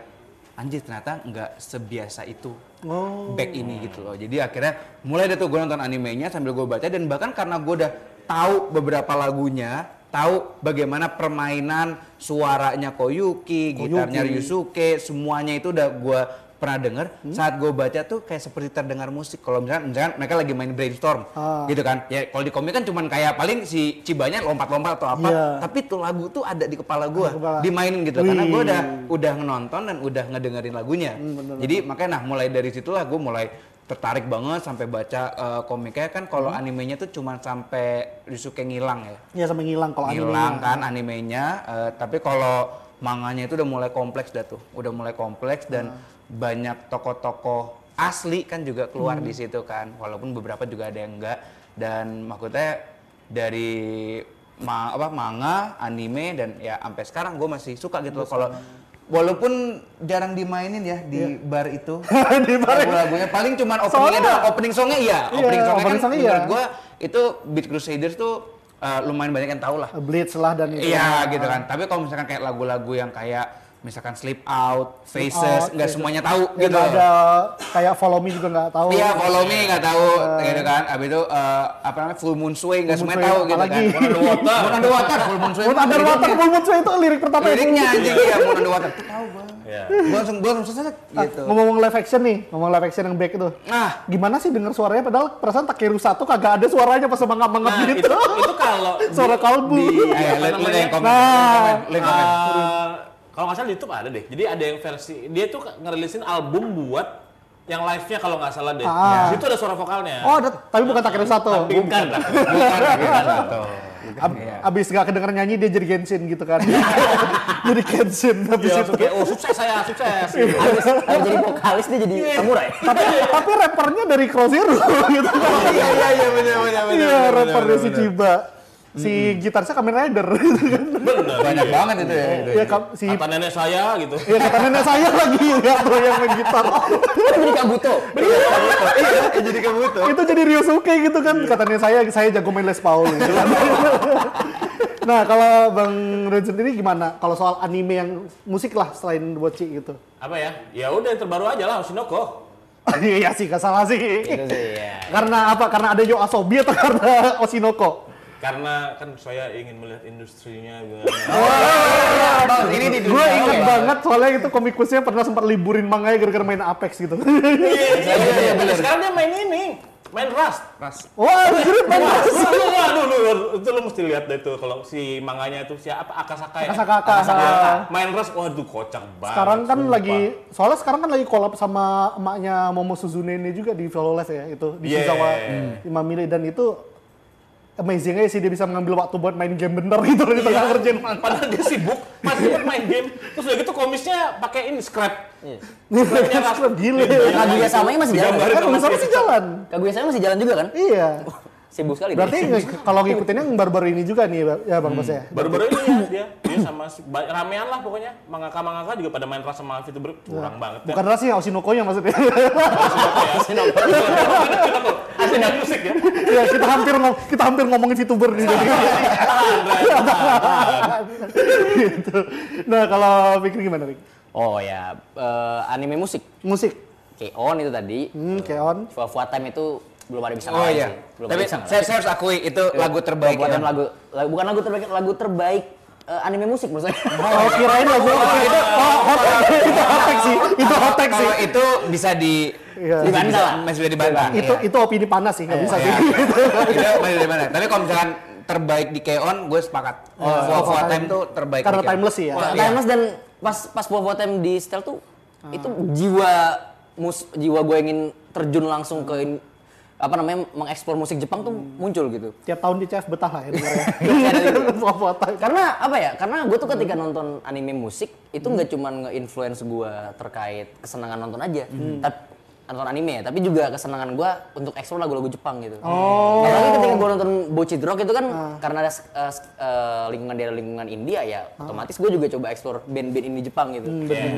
anjir ternyata nggak sebiasa itu Oh. back ini gitu loh. Jadi akhirnya mulai deh tuh gue nonton animenya sambil gue baca dan bahkan karena gue udah tahu beberapa lagunya, tahu bagaimana permainan suaranya Koyuki, gitarnya Ryusuke, semuanya itu udah gue pernah denger. Saat gue baca tuh kayak seperti terdengar musik. Kalau misalnya, misalkan mereka lagi main brainstorm, Ah. gitu kan? Ya kalau di komik kan cuman kayak paling si Cibanya lompat-lompat atau apa, Iya. tapi tuh lagu tuh ada di kepala gue, dimainin gitu. Karena gue Wih. udah udah ngenonton dan udah ngedengerin lagunya. Jadi makanya nah mulai dari situlah gue mulai tertarik banget sampai baca eh, komiknya kan kalau animenya tuh cuma sampai Ryusuke ngilang ya. Ya sampai ngilang kalau anime. Ngilang kan animenya, eh, tapi kalau manganya itu udah mulai kompleks dah tuh. Udah mulai kompleks dan banyak tokoh-tokoh asli kan juga keluar di situ kan. Walaupun beberapa juga ada yang enggak dan maksudnya dari ma apa manga, anime dan ya sampai sekarang gue masih suka gitu loh kalau walaupun jarang dimainin ya di bar itu Di bar itu. lagu-lagunya paling cuman openingnya doang opening songnya iya Iya, opening songnya opening kan songnya menurut iya. gue itu Beat Crusaders tuh uh, lumayan banyak yang tahu lah Blitz lah dan itu. iya gitu kan tapi kalau misalkan kayak lagu-lagu yang kayak misalkan Sleep Out, Faces, nggak gitu. semuanya tahu Ya, gitu nggak ada kayak follow me juga nggak tahu. Iya, follow me nggak tahu, gitu kan. Abis itu uh, apa namanya full moon sway nggak semuanya tahu gitu apalagi? kan. Moon on the water, moon full moon sway. Moon mah Underwater. Full Moon Sway itu lirik pertama ya, Liriknya anjing iya moon on the water. Itu tahu gua. Iya. Gua langsung gua langsung selesai Ah, gitu. Ngomong live action nih, ngomong live action yang back itu. Nah, Gimana sih denger suaranya padahal perasaan Takeru satu kagak ada suaranya pas mangap-mangap Nah, gitu. itu itu kalau Suara kalbu. di namanya? yang komen, Nah. komen. Kalau nggak salah di YouTube ada deh. Jadi ada yang versi dia tuh ngerilisin album buat yang live-nya kalau nggak salah deh. Ah. Di situ ada suara vokalnya. Oh, ada, tapi bukan Takeru satu. Tapi bukan. Bukan, bukan satu. Ab- Iya. abis gak kedenger nyanyi dia jadi Genshin gitu kan. jadi Genshin habis Dia itu. kayak oh sukses saya sukses. Gitu. Habis habis jadi vokalis dia jadi samurai. tapi tapi rappernya dari Crow Zero gitu kan. Iya iya iya benar benar benar. Iya, rappernya si. Ciba. Si gitarisnya Kamen Rider gitu kan. Bener. Banyak banget itu ya. itu. Iya, Kak, si Kata nenek saya gitu. Iya kata nenek saya lagi ya tuh yang main gitar. Jadi Kabuto. Iya, jadi kabuto. itu jadi Ryosuke gitu kan. Kata nenek saya saya jago main Les Paul gitu kan. Nah, kalau Bang Ren sendiri gimana? Kalau soal anime yang musik lah selain Boci gitu. Apa ya? Ya udah yang terbaru aja lah Oshinoko. Iya sih, gak salah sih. Itu sih ya. Karena apa? Karena ada Yo Asobi atau karena Oshinoko? Karena kan saya ingin melihat industrinya gimana. Oh, ini di Gue inget ya. banget soalnya itu komikusnya pernah sempat liburin manganya gara-gara main Apex gitu. Iya, iya, iya, bener. Sekarang dia main ini, main Rust. Ras. Wah, anjir main Waduh, waduh, waduh, itu lu mesti lihat deh tuh kalau si manganya itu siapa Akasaka ya? Akasaka. Akasaka. Main Rust, waduh kocak banget. Sekarang kan sumpah. lagi, soalnya sekarang kan lagi collab sama emaknya Momo Suzune ini juga di Violet ya, itu di Yeah. Shizawa Imamile dan itu amazing aja sih dia bisa mengambil waktu buat main game bener gitu loh di tengah Iya. kerjaan manga. Padahal dia sibuk, masih main game. Terus udah gitu komisnya pakai ini scrap. Iya. Ini scrap gile. Kaguya samanya masih jalan. Kan sama sama dia. sih jalan. Kaguya sama masih jalan juga kan? Iya. Sibuk sekali. Berarti kalau ngikutin yang baru-baru ini juga nih ya Bang Bos ya. Baru-baru ini ya dia, dia sama si, ramean lah pokoknya. Mangaka-mangaka juga pada main Rust sama VTuber curang banget. Bukan rasi ya Oshinoko nya maksudnya. Asli dan musik ya. ya kita hampir ngom- kita hampir ngomongin VTuber nih jadi. gitu. Nah, kalau pikir gimana, Rik? Oh ya, eh, anime musik. Musik. K-On itu tadi. Hmm, Keon. Fua Fua Time itu belum ada bisa Oh iya. sih. Belum Tapi bisa saya, saya harus akui itu lagu terbaik ya. Time lagu, lagu bukan lagu terbaik, lagu terbaik eh, anime musik menurut saya. Oh, kirain lagu oh, itu oh, hot itu hotek sih. Itu hotek sih. Kalau itu bisa di Iya. bisa- Dibantah. masih bisa dibantah. Itu iya. itu opini panas sih, nggak bisa Iya. sih. itu masih di mana? Tapi kalau misalkan terbaik di Keon, gue sepakat. Oh, Fua Fua Time tuh terbaik. Karena timeless sih ya. Wah, iya. Timeless dan pas pas Fua Time di setel tuh itu jiwa mus jiwa gue ingin terjun langsung ke apa namanya mengeksplor musik Jepang tuh muncul gitu. Tiap tahun di CF betah lah ya dengarnya. Foto-foto. Karena apa ya? Karena gue tuh ketika nonton anime musik itu nggak cuma nge-influence gue terkait kesenangan nonton aja, tapi nonton anime ya, tapi juga kesenangan gue untuk eksplor lagu-lagu Jepang gitu. Oh. Apalagi ketika gue nonton Bocchi Rock itu kan karena ada uh, uh, lingkungan dari lingkungan India ya, otomatis gue juga coba eksplor band-band indie Jepang gitu.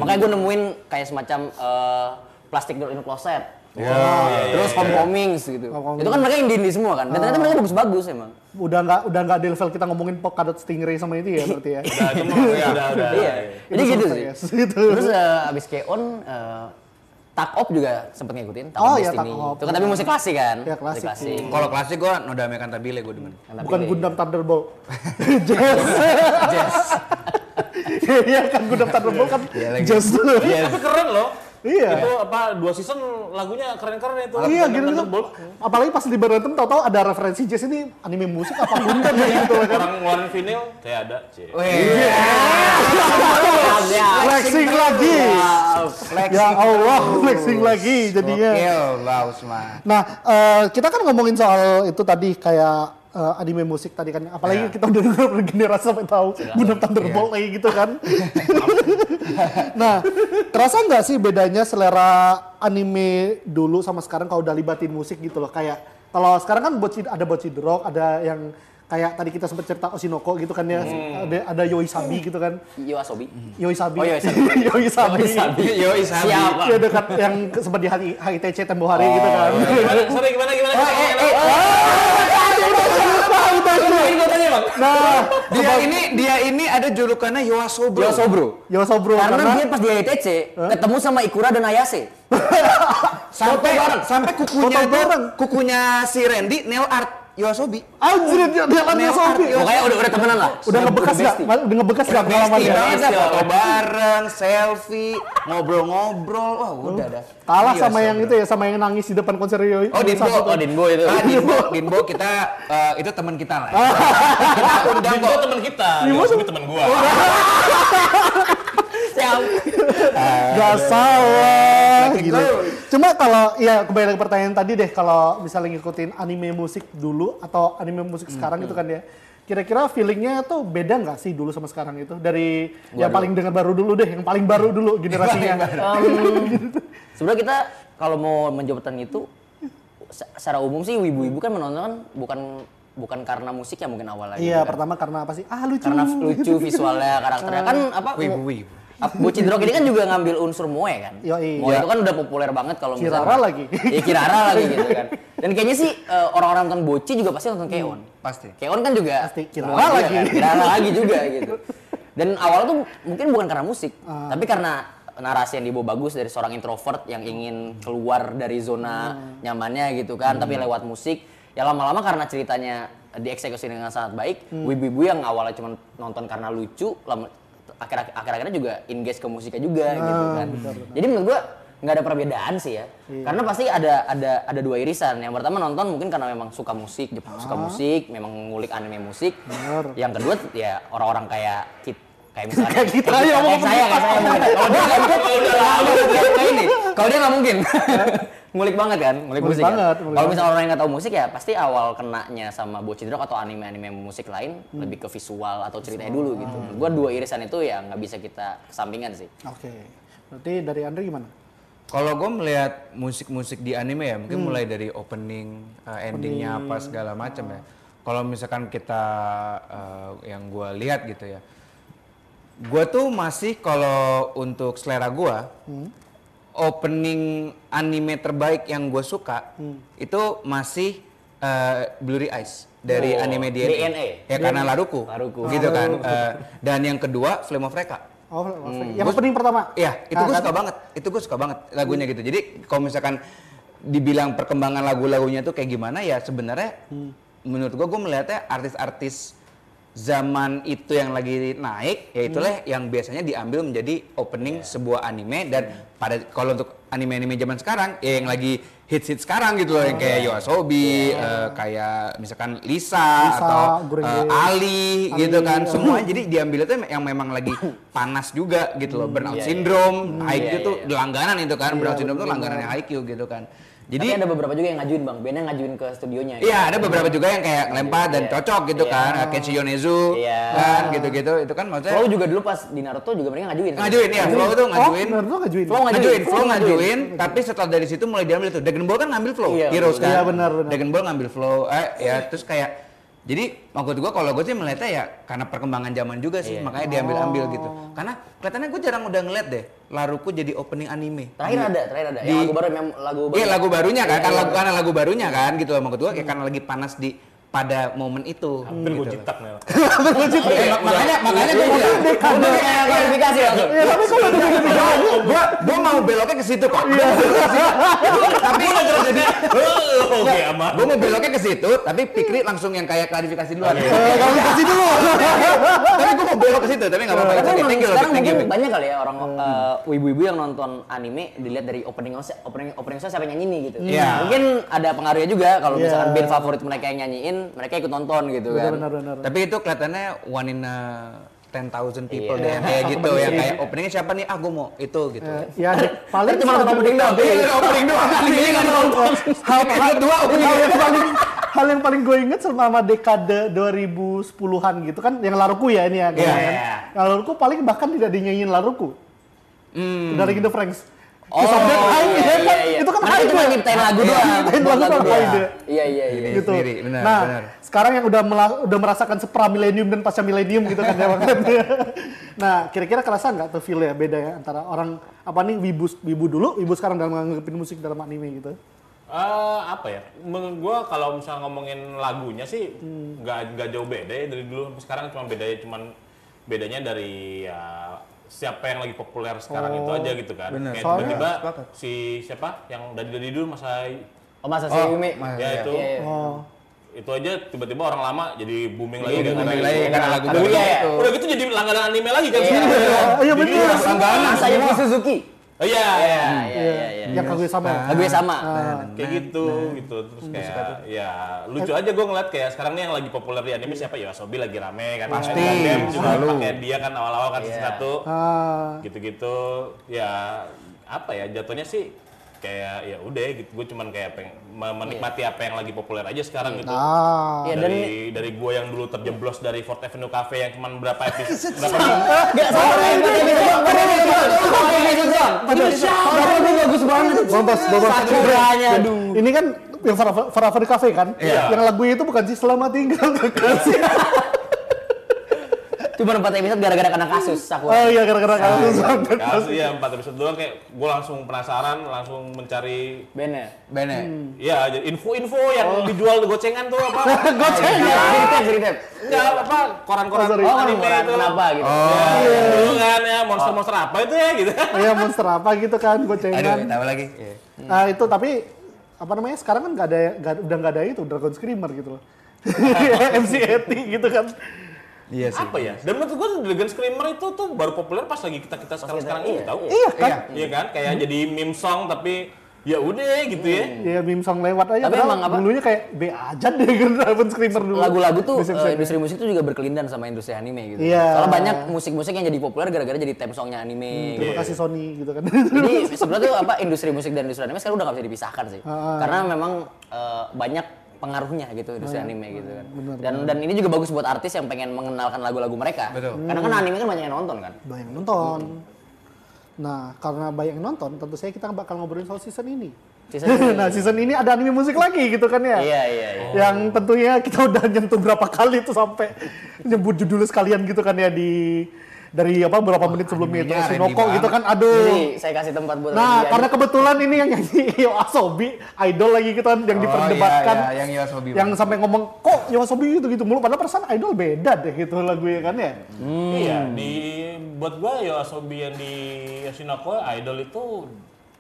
Makanya gue nemuin kayak semacam uh, Plastic Door in the Closet. Terus Homecomings gitu. Homecoming. Itu kan mereka indie-indie semua kan. Dan ternyata mereka bagus-bagus emang. Udah nggak udah nggak di level kita ngomongin Polkadot Stingray sama itu ya berarti ya. Udah, itu mah udah, udah, udah. Iya. Jadi Itu gitu sih. ya. Gitu. Terus eh, abis K-On, eh, Tak Op juga sempet ngikutin. Tak Oh, iya. Tak Op. Itu kan tapi musik klasik kan? Iya, klasik klasik. Kalau klasik gue Nodame Cantabile gue demen. Kan Bukan Gundam Thunderbolt. Jazz. Jazz. Iya kan Gundam Thunderbolt kan Iya jazz dulu. Tapi keren loh. Iya. Itu apa dua season lagunya keren-keren itu. Iya gitu. Thunderbolt. Apalagi pas di berantem tahu-tahu ada referensi jazz ini anime musik apa Gundam ya gitu kan. Orang ngeluarin vinyl, saya ada. Wih. Flexing lagi. Ya Allah, flexing lagi jadinya. Mah. Nah, eh, kita kan ngomongin soal itu tadi kayak eh, anime musik tadi kan. Apalagi Iya. kita udah denger bergenerasi sampai tahu Gundam Thunderbolt kayak gitu kan. nah, terasa nggak sih bedanya selera anime dulu sama sekarang kalau udah libatin musik gitu loh kayak kalau sekarang kan ada Bochi the Rock, ada yang kayak tadi kita sempat cerita Oshinoko gitu kan ya, ada, ada Yoisabi gitu kan. Yo Asobi. Yoisabi. Oh, Yoisabi. Yoisabi. Yo Isabi. Siapa? Iya dekat yang sempat di HI- HITC tempo hari gitu kan. Gimana? Sorry, gimana, gimana? Oh, gimana, eh, gimana? Ini bang. Nah, Dia ini dia ini ada julukannya Yoasobro. Yo Sobro. Yosobro Karena karena dia pas di ITC ketemu sama Ikura dan Ayase. sampai sampai kukunya itu kukunya si Randy nail art Yoasobi. anjir dia dia kan Nail Yosobi. Pokoknya udah udah temenan lah. Udah ngebekas gak? Bestie. Udah ngebekas gak Bestie pengalamannya? banget dah, Bestie, foto bareng, selfie, ngobrol-ngobrol. Wah, udah dah. Kalah sama yang itu ya, sama yang nangis di depan konser Yoi. Oh, Dinbo. Oh Dinbo itu. Ah, Dinbo, Dinbo kita eh, itu teman kita lah. ya. kita undang Dinbo teman kita, Dinbo Yosobi teman gua. Gak salah. Go. Cuma kalau ya kembali lagi pertanyaan tadi deh kalau misalnya ngikutin anime musik dulu atau anime musik sekarang gitu kan ya. Kira-kira feelingnya tuh beda nggak sih dulu sama sekarang itu? Dari yang paling dengar baru dulu deh, yang paling baru dulu generasinya. Em, Sebenarnya kita kalau mau menjawab pertanyaan itu se- secara umum sih ibu-ibu kan menonton bukan bukan karena musik ya mungkin awalnya. Iya, gitu kan. pertama karena apa sih? Ah lucu. karena lucu visualnya karakternya kan apa Wibu, wibu. Ap- Bocidrok ini kan juga ngambil unsur moe kan. Yoi. moe Iya. itu kan udah populer banget kalau misalnya. Kirara lagi. Iya Kirara lagi gitu kan. Dan kayaknya sih eh, orang-orang nonton Boci juga pasti nonton Keon. Pasti. Keon kan juga Pasti. Kirara moe lagi. kan. Kirara lagi juga gitu. Dan awalnya tuh mungkin bukan karena musik, Ah. tapi karena narasi yang dibawa bagus dari seorang introvert yang ingin keluar dari zona Hmm. nyamannya gitu kan, tapi lewat musik. Ya lama-lama karena ceritanya dieksekusi dengan sangat baik, Hmm. wibu-wibu yang awalnya cuma nonton karena lucu, lama akhir akhir-akhirnya juga engage ke musiknya juga gitu Ah, kan. Jadi menurut gua nggak ada perbedaan sih ya. Iya. Karena pasti ada ada ada dua irisan. Yang pertama nonton mungkin karena memang suka musik, suka musik, memang ngulik anime musik. Ah. Bener. Yang kedua ya orang-orang kayak kit kayak misalnya Kayak kita kayak, ya, kayak saya kayak saya mungkin. Kalau dia nggak mungkin ini. Kalau dia nggak mungkin. Ngulik banget kan, ngulik, Ngulik musik. kan. banget, ngulik Kalau misalnya orang yang nggak tahu musik ya pasti awal kenanya sama Bocidrok atau anime-anime musik lain Hmm. lebih ke visual atau ceritanya dulu gitu. Menurut Gua dua irisan itu ya nggak bisa kita kesampingan sih. Oke. Berarti dari Andre gimana? Kalau gue melihat musik-musik di anime ya, Hmm. mungkin mulai dari opening, uh, endingnya apa segala macam ya. Kalau misalkan kita uh, yang gue lihat gitu ya, gue tuh masih kalau untuk selera gue, Hmm. Opening anime terbaik yang gue suka Hmm. itu masih uh, Blurry Eyes dari Oh, anime DNA. DNA. Ya karena Laruku, Laruku. gitu kan. Uh, dan yang kedua Flame of Recca. Oh, yang opening pertama. Iya, itu Nah, gue suka banget. Itu gue suka banget lagunya gitu. Jadi kalau misalkan dibilang perkembangan lagu-lagunya tuh kayak gimana ya sebenarnya menurut gue gue melihatnya artis-artis zaman itu yang lagi naik ya itulah yang biasanya diambil menjadi opening sebuah anime dan pada kalau untuk anime-anime zaman sekarang ya yang lagi hits-hits sekarang gitu loh yang kayak Yoasobi, eh, kayak misalkan Lisa, Lisa, atau eh, Gureng. Ali, gitu Ali, kan. ya. semua jadi diambil itu yang memang lagi panas juga gitu loh. Burnout syndrome IQ Iya, tuh iya, langganan itu kan. Burnout Iya, syndrome tuh bener. langganannya IQ gitu kan Jadi jadi ada beberapa juga yang ngajuin bang, bandnya ngajuin ke studionya. gitu. Iya ada beberapa juga yang kayak lempar dan Iya. cocok gitu Iya. kan Kenshi Yonezu Iya. kan gitu-gitu itu kan maksudnya Flow juga dulu pas di Naruto juga mereka ngajuin. ngajuin ya Flow tuh ngajuin Oh, tuh ngajuin. Flow ngajuin. ngajuin, Flow ngajuin, tapi setelah dari situ mulai diambil tuh. Dragon Ball kan ngambil Flow, Iya, Heroes kan. Iya, benar, benar. Dragon Ball ngambil Flow, eh ya terus kayak jadi maksud gua kalau gue sih melihatnya ya karena perkembangan zaman juga sih Iya. makanya diambil-ambil gitu. Karena kelihatannya gue jarang udah ngeliat deh Laruku jadi opening anime. Terakhir ada, terakhir ada. Di- Yang lagu baru, yang lagu baru. Iya lagu barunya kan, Iya, karena iya. lagu karena lagu barunya kan gitu loh maksud gua kayak karena lagi panas di pada momen itu. Hampir gue gitu. jitak nih. Eh, mak- makanya makanya gue bilang Udah kayak klarifikasi langsung. Iya, tapi kalau ada gua gua mau beloknya ke situ kok. Iya. tapi jadi Oke, aman. gua mau beloknya ke situ, tapi Pikri langsung yang kayak klarifikasi dulu. Kalau kasih dulu. tapi gua mau belok ke situ, tapi nggak apa-apa. Tapi Oke, emang thank you, sekarang mungkin banyak kali ya orang eh, ibu-ibu yang nonton anime dilihat dari opening opening opening siapa yang nyanyi nih gitu. Iya. Mungkin ada pengaruhnya juga kalau Iya. misalkan band favorit mereka yang nyanyiin, mereka ikut nonton gitu kan. Benar, benar. Tapi itu kelihatannya one in a 10,000 people Iya. deh, kayak gitu, yang kayak openingnya siapa nih? Ah, gua mau itu gitu. Ya, Dek, paling Cuma nonton opening doang. Iya, opening doang, animenya nggak nonton. Hal episode dua hal opening. yang paling hal yang paling gue inget selama dekade 2010-an gitu kan yang Laruku ya ini ya. Iya. kan? Yang Laruku paling bahkan tidak dinyanyiin Laruku. Hmm. Dari The Franks. Oh, Kiss of Death, iya, iya, ya kan? iya. Itu kan Hyde cuma nyiptain lagu Iya, doang. nyiptain lagu doang. Hyde. Iya, iya, iya. Iya, gitu. sendiri, benar, nah, benar. sekarang yang udah udah merasakan sepra milenium dan pasca milenium gitu kan ya nah, kira-kira kerasa nggak tuh feel ya beda ya antara orang apa nih wibu wibu dulu, wibu sekarang dalam nganggepin musik dalam anime gitu. Eh, apa ya? Menurut gua kalau misalnya ngomongin lagunya sih nggak nggak jauh beda ya dari dulu sampai sekarang cuma bedanya cuman bedanya dari ya siapa yang lagi populer sekarang itu aja gitu kan. bener. Kayak Soalnya- tiba-tiba sepakat. si siapa yang dari dari dulu masa Oh, masa si Oh, Yumi? Mas- ya iya. itu Iya, iya. Oh. itu aja tiba-tiba orang lama jadi booming lagi Booming lagi itu. karena lagu baru iya, iya. itu. Udah gitu jadi langganan anime lagi kan Iya. sekarang. Oh, iya bener. langganan. Yuki Suzuki? Oh iya. Iya, iya, iya, iya. Yang kague sama. ya? Lagunya sama. kayak gitu gitu terus kayak ya lucu aja gue ngeliat kayak sekarang nih yang lagi populer di anime siapa ya Sobi lagi rame kan Pasti, Gundam juga selalu. pakai dia kan awal-awal kan Iya. satu Ah, gitu-gitu ya apa ya jatuhnya sih kayak ya udah gitu gue cuman kayak pengen me- menikmati apa yang lagi populer aja sekarang gitu nah. Iya, dan dari dari gue yang dulu terjeblos dari Fourth Avenue Cafe yang cuman berapa episode berapa doang. Tapi itu bagus banget. Bobas, bobas. Sakuranya, aduh. Ini kan yang Forever di Cafe kan? Iya. Yang lagu itu bukan sih selamat tinggal kekasih. Cuma 4 episode gara-gara kena kasus Sakura. Oh iya gara-gara kasus. Kasus iya empat episode doang kayak gue langsung penasaran, langsung mencari Bene. Bene. ya jadi info-info yang dijual di gocengan tuh apa? Iya, cerita cerita. Enggak apa koran-koran Oh. Oh, anime orang itu. kenapa gitu. Ya, dulu kan ya monster-monster apa itu ya gitu. Iya monster apa gitu kan Aduh, gocengan. tambah lagi. Nah itu tapi apa namanya sekarang kan nggak ada nggak- udah nggak ada itu Dragon Screamer gitu loh. MC80 gitu kan. Iya sih. apa ya? Dan menurut gue Dragon Screamer itu tuh baru populer pas lagi kita kita sekarang sekarang ini iya. tahu. Iya kan? Iya kan? Kayak jadi meme song tapi ya udah gitu ya. Iya meme song lewat aja. Tapi emang apa- Dulunya kayak B aja deh kan Dragon Screamer dulu. Lagu-lagu tuh Bisa- eh, bisa- industri musik tuh juga berkelindan sama industri anime gitu. Iya. Soalnya banyak musik-musik yang jadi populer gara-gara jadi theme songnya anime. Terima gitu. kasih Sony gitu kan. Jadi sebenarnya tuh apa industri musik dan industri anime sekarang udah gak bisa dipisahkan sih. Ah. Karena memang eh, banyak pengaruhnya gitu industri Ah, anime gitu kan. dan dan ini juga bagus buat artis yang pengen mengenalkan lagu-lagu mereka. Betul. Karena kan anime kan banyak yang nonton kan. banyak nonton. Nah, karena banyak yang nonton, tentu saja kita bakal ngobrolin soal season ini. Season ini. nah, season ini ada anime musik lagi gitu kan ya. Iya iya iya. Yang tentunya kita udah nyentuh berapa kali tuh sampai nyebut judulnya sekalian gitu kan ya di dari apa berapa menit sebelumnya itu Shinoko trendy gitu kan aduh. Jadi saya kasih tempat buat Nah, Randy karena kebetulan ini yang nyanyi Yo Asobi, idol lagi gitu kan yang Oh, diperdebatkan. iya, iya, yang Yoasobi. Yang sampai ngomong kok Yo Asobi gitu gitu mulu padahal perasaan idol beda deh gitu lagunya kan ya. Iya, di buat gua ya Asobi yang di Yoshinoko Idol itu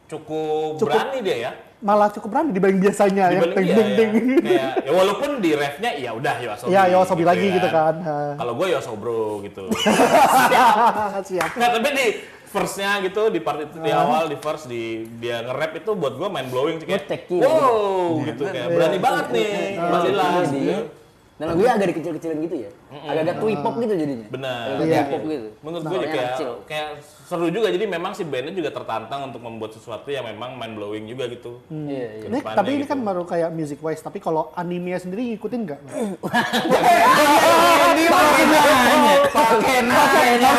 cukup, Cukup- berani dia ya. Malah cukup berani dibanding biasanya ya. Dibanding Ding dia ding ya. ding. Kayak, ya walaupun di refnya ya udah Yoasobi. Ya, Yoasobi lagi gitu kan. Kalau gua Yosobro gitu. Siap. Nggak, tapi di verse-nya gitu di part itu di awal di verse di dia nge-rap itu buat gua mind blowing sih kayak. Wow, gitu kayak berani banget nih. Iya, gitu. iya. Dan lagunya agak dikecil-kecilin gitu ya. Agak-agak twee pop gitu jadinya. Benar. Iya. twee pop gitu. Menurut gue Suaranya kayak kecil. kayak seru juga. Jadi memang si bandnya juga tertantang untuk membuat sesuatu yang memang mind blowing juga gitu. Iya iya. Ini, Ke depannya tapi ini gitu. kan baru kayak music wise, tapi kalau anime sendiri ngikutin nggak? Pakai nanya.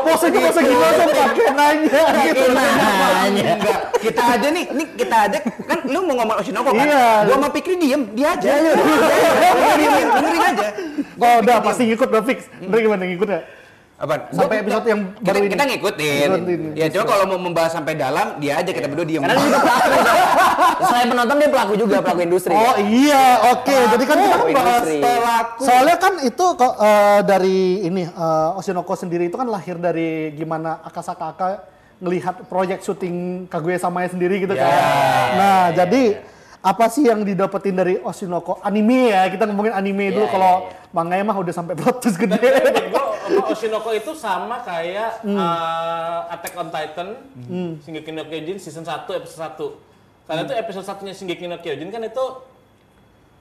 Pose pose gimana pakai nanya gitu. nanya. Enggak, kita aja nih, nih kita aja kan lu mau ngomong Oshinoko kan? Iya. Gua sama Pikri diem, dia aja. Dia aja. Diemin, dengerin aja. Oh udah pasti ngikut udah fix. Bener gimana ngikut ya? Apa? Sampai episode yang kita, baru ini. kita ngikutin. Ngikutin. Ya coba kalau mau membahas sampai dalam, dia aja kita berdua diem. Karena dia pelaku. Selain penonton dia pelaku juga, pelaku industri. Oh iya, oke. Jadi kan kita Pelaku bahas. Pelaku. Soalnya kan itu kok eh, dari ini eh, Oshinoko sendiri itu kan lahir dari gimana Akasaka Aka ngelihat proyek syuting Kaguya Samaya sendiri gitu kan. Nah, jadi apa sih yang didapetin dari Oshinoko anime ya? Kita ngomongin anime dulu Iya, kalau iya, manganya mah udah sampai plot twist gede. Apa, Oshinoko itu sama kayak uh, Attack on Titan, Shingeki no Kyojin season 1 episode 1. Karena itu episode satunya Shingeki no Kyojin kan itu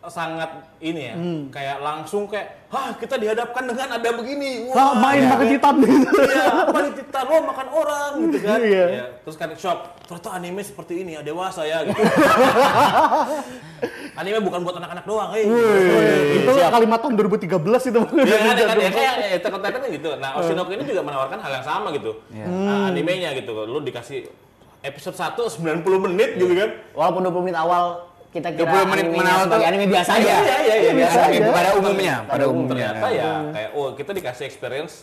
sangat ini ya, kayak langsung kayak, hah kita dihadapkan dengan ada begini, Nah, main ya makan kan? titan gitu. Iya, apa nih Titan, wah makan orang gitu kan. Iya. Ya, terus kan shock, ternyata anime seperti ini ya dewasa ya gitu. anime bukan buat anak-anak doang, hei. itu kalimat tahun 2013 itu. Iya kan, kan, ya kayak ya, kan gitu. Nah, Oshinoko ini juga menawarkan hal yang sama gitu. Nah, animenya gitu. Lu dikasih episode 1 90 menit gitu kan. Walaupun 20 menit awal kita kira 20 menit menawar tuh- anime biasa Iya, aja. iya, iya, iya, biasa biasa aja. Pada umumnya, pada umumnya. Ternyata ya kayak oh kita dikasih experience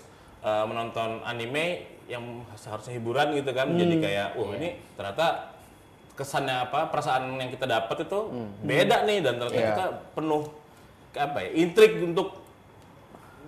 uh, menonton anime yang seharusnya hiburan gitu kan. Jadi kayak oh ini ternyata kesannya apa perasaan yang kita dapat itu beda nih dan ternyata Iya. kita penuh apa ya intrik untuk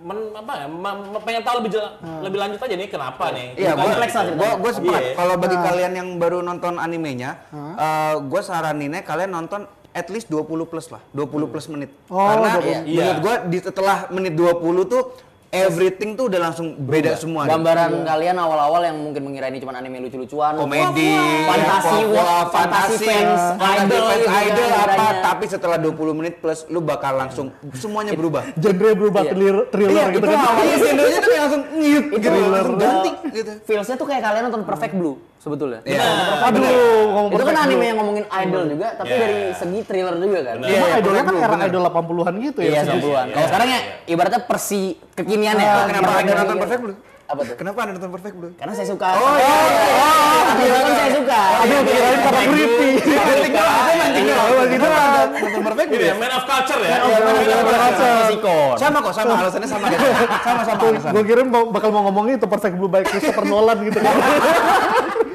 men, apa ya ma- ma- pengen tahu lebih jela- lebih lanjut aja nih kenapa nih Iya, kompleks lah ceritanya. gua, gua sepakat. Iya. Kalau bagi kalian yang baru nonton animenya, eh, gua saraninnya kalian nonton at least 20 plus lah, 20 plus menit. Oh, Karena 20. menurut Iya. gua di setelah menit 20 tuh everything tuh udah langsung beda semua. Gambaran kalian awal-awal yang mungkin mengira ini cuma anime lucu-lucuan, komedi, fantasi, fantasi fans, idol fans gitu idol apa, tapi setelah 20 menit plus lu bakal langsung semuanya berubah. Genre berubah Iya. thriller, thriller gitu itu kan. awalnya genrenya tuh langsung ngiyut itu gitu, ganti gitu. Feelsnya tuh kayak kalian nonton Perfect Blue sebetulnya. Iya. Aduh, ngomong Itu kan anime yang ngomongin idol juga, tapi Iya. dari segi thriller juga kan. Iya, idolnya kan era idol 80-an gitu ya. Iya, maksudnya. 90-an. Kalau sekarang ya ibaratnya persi kekinian ya. Ah, Kenapa Perfect ada nonton. Perfect Blue? Apa tuh? Kenapa anda nonton Perfect Blue? Karena saya suka. Oh, iya. iya. kan saya suka. Aduh, kirain karena creepy. Mancing doang, saya mancing doang. Doang. Nonton Perfect Blue Ini ya? man of culture ya. Iya, man of culture. Sama kok, sama alasannya sama gitu. Sama sama alasan. Gue kira mau- bakal mau ngomongin itu Perfect Blue by Christopher Nolan gitu kan.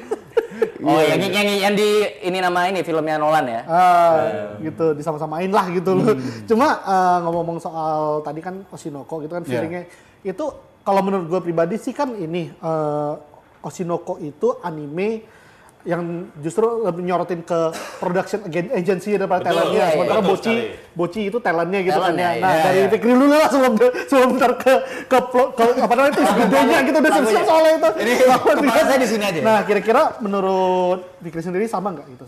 Oh, yang, yang, yang di ini nama ini filmnya Nolan ya. Ah, gitu disama-samain lah gitu loh. Cuma eh, ngomong-ngomong soal tadi kan Oshinoko gitu kan feelingnya itu kalau menurut gue pribadi sih kan ini eh, Oshinoko itu anime yang justru lebih nyorotin ke production agen- agency daripada Betul, talentnya. iya, Sementara betul Boci, sekali. Boci itu talentnya gitu kan Talentnya, ya. Nah iya, dari iya. Fikri dulu lah sebelum sebelum ntar ke ke, plot- ke apa namanya itu videonya gitu udah selesai soalnya itu. Ini saya di sini aja. Nah kira-kira menurut Fikri sendiri sama nggak gitu?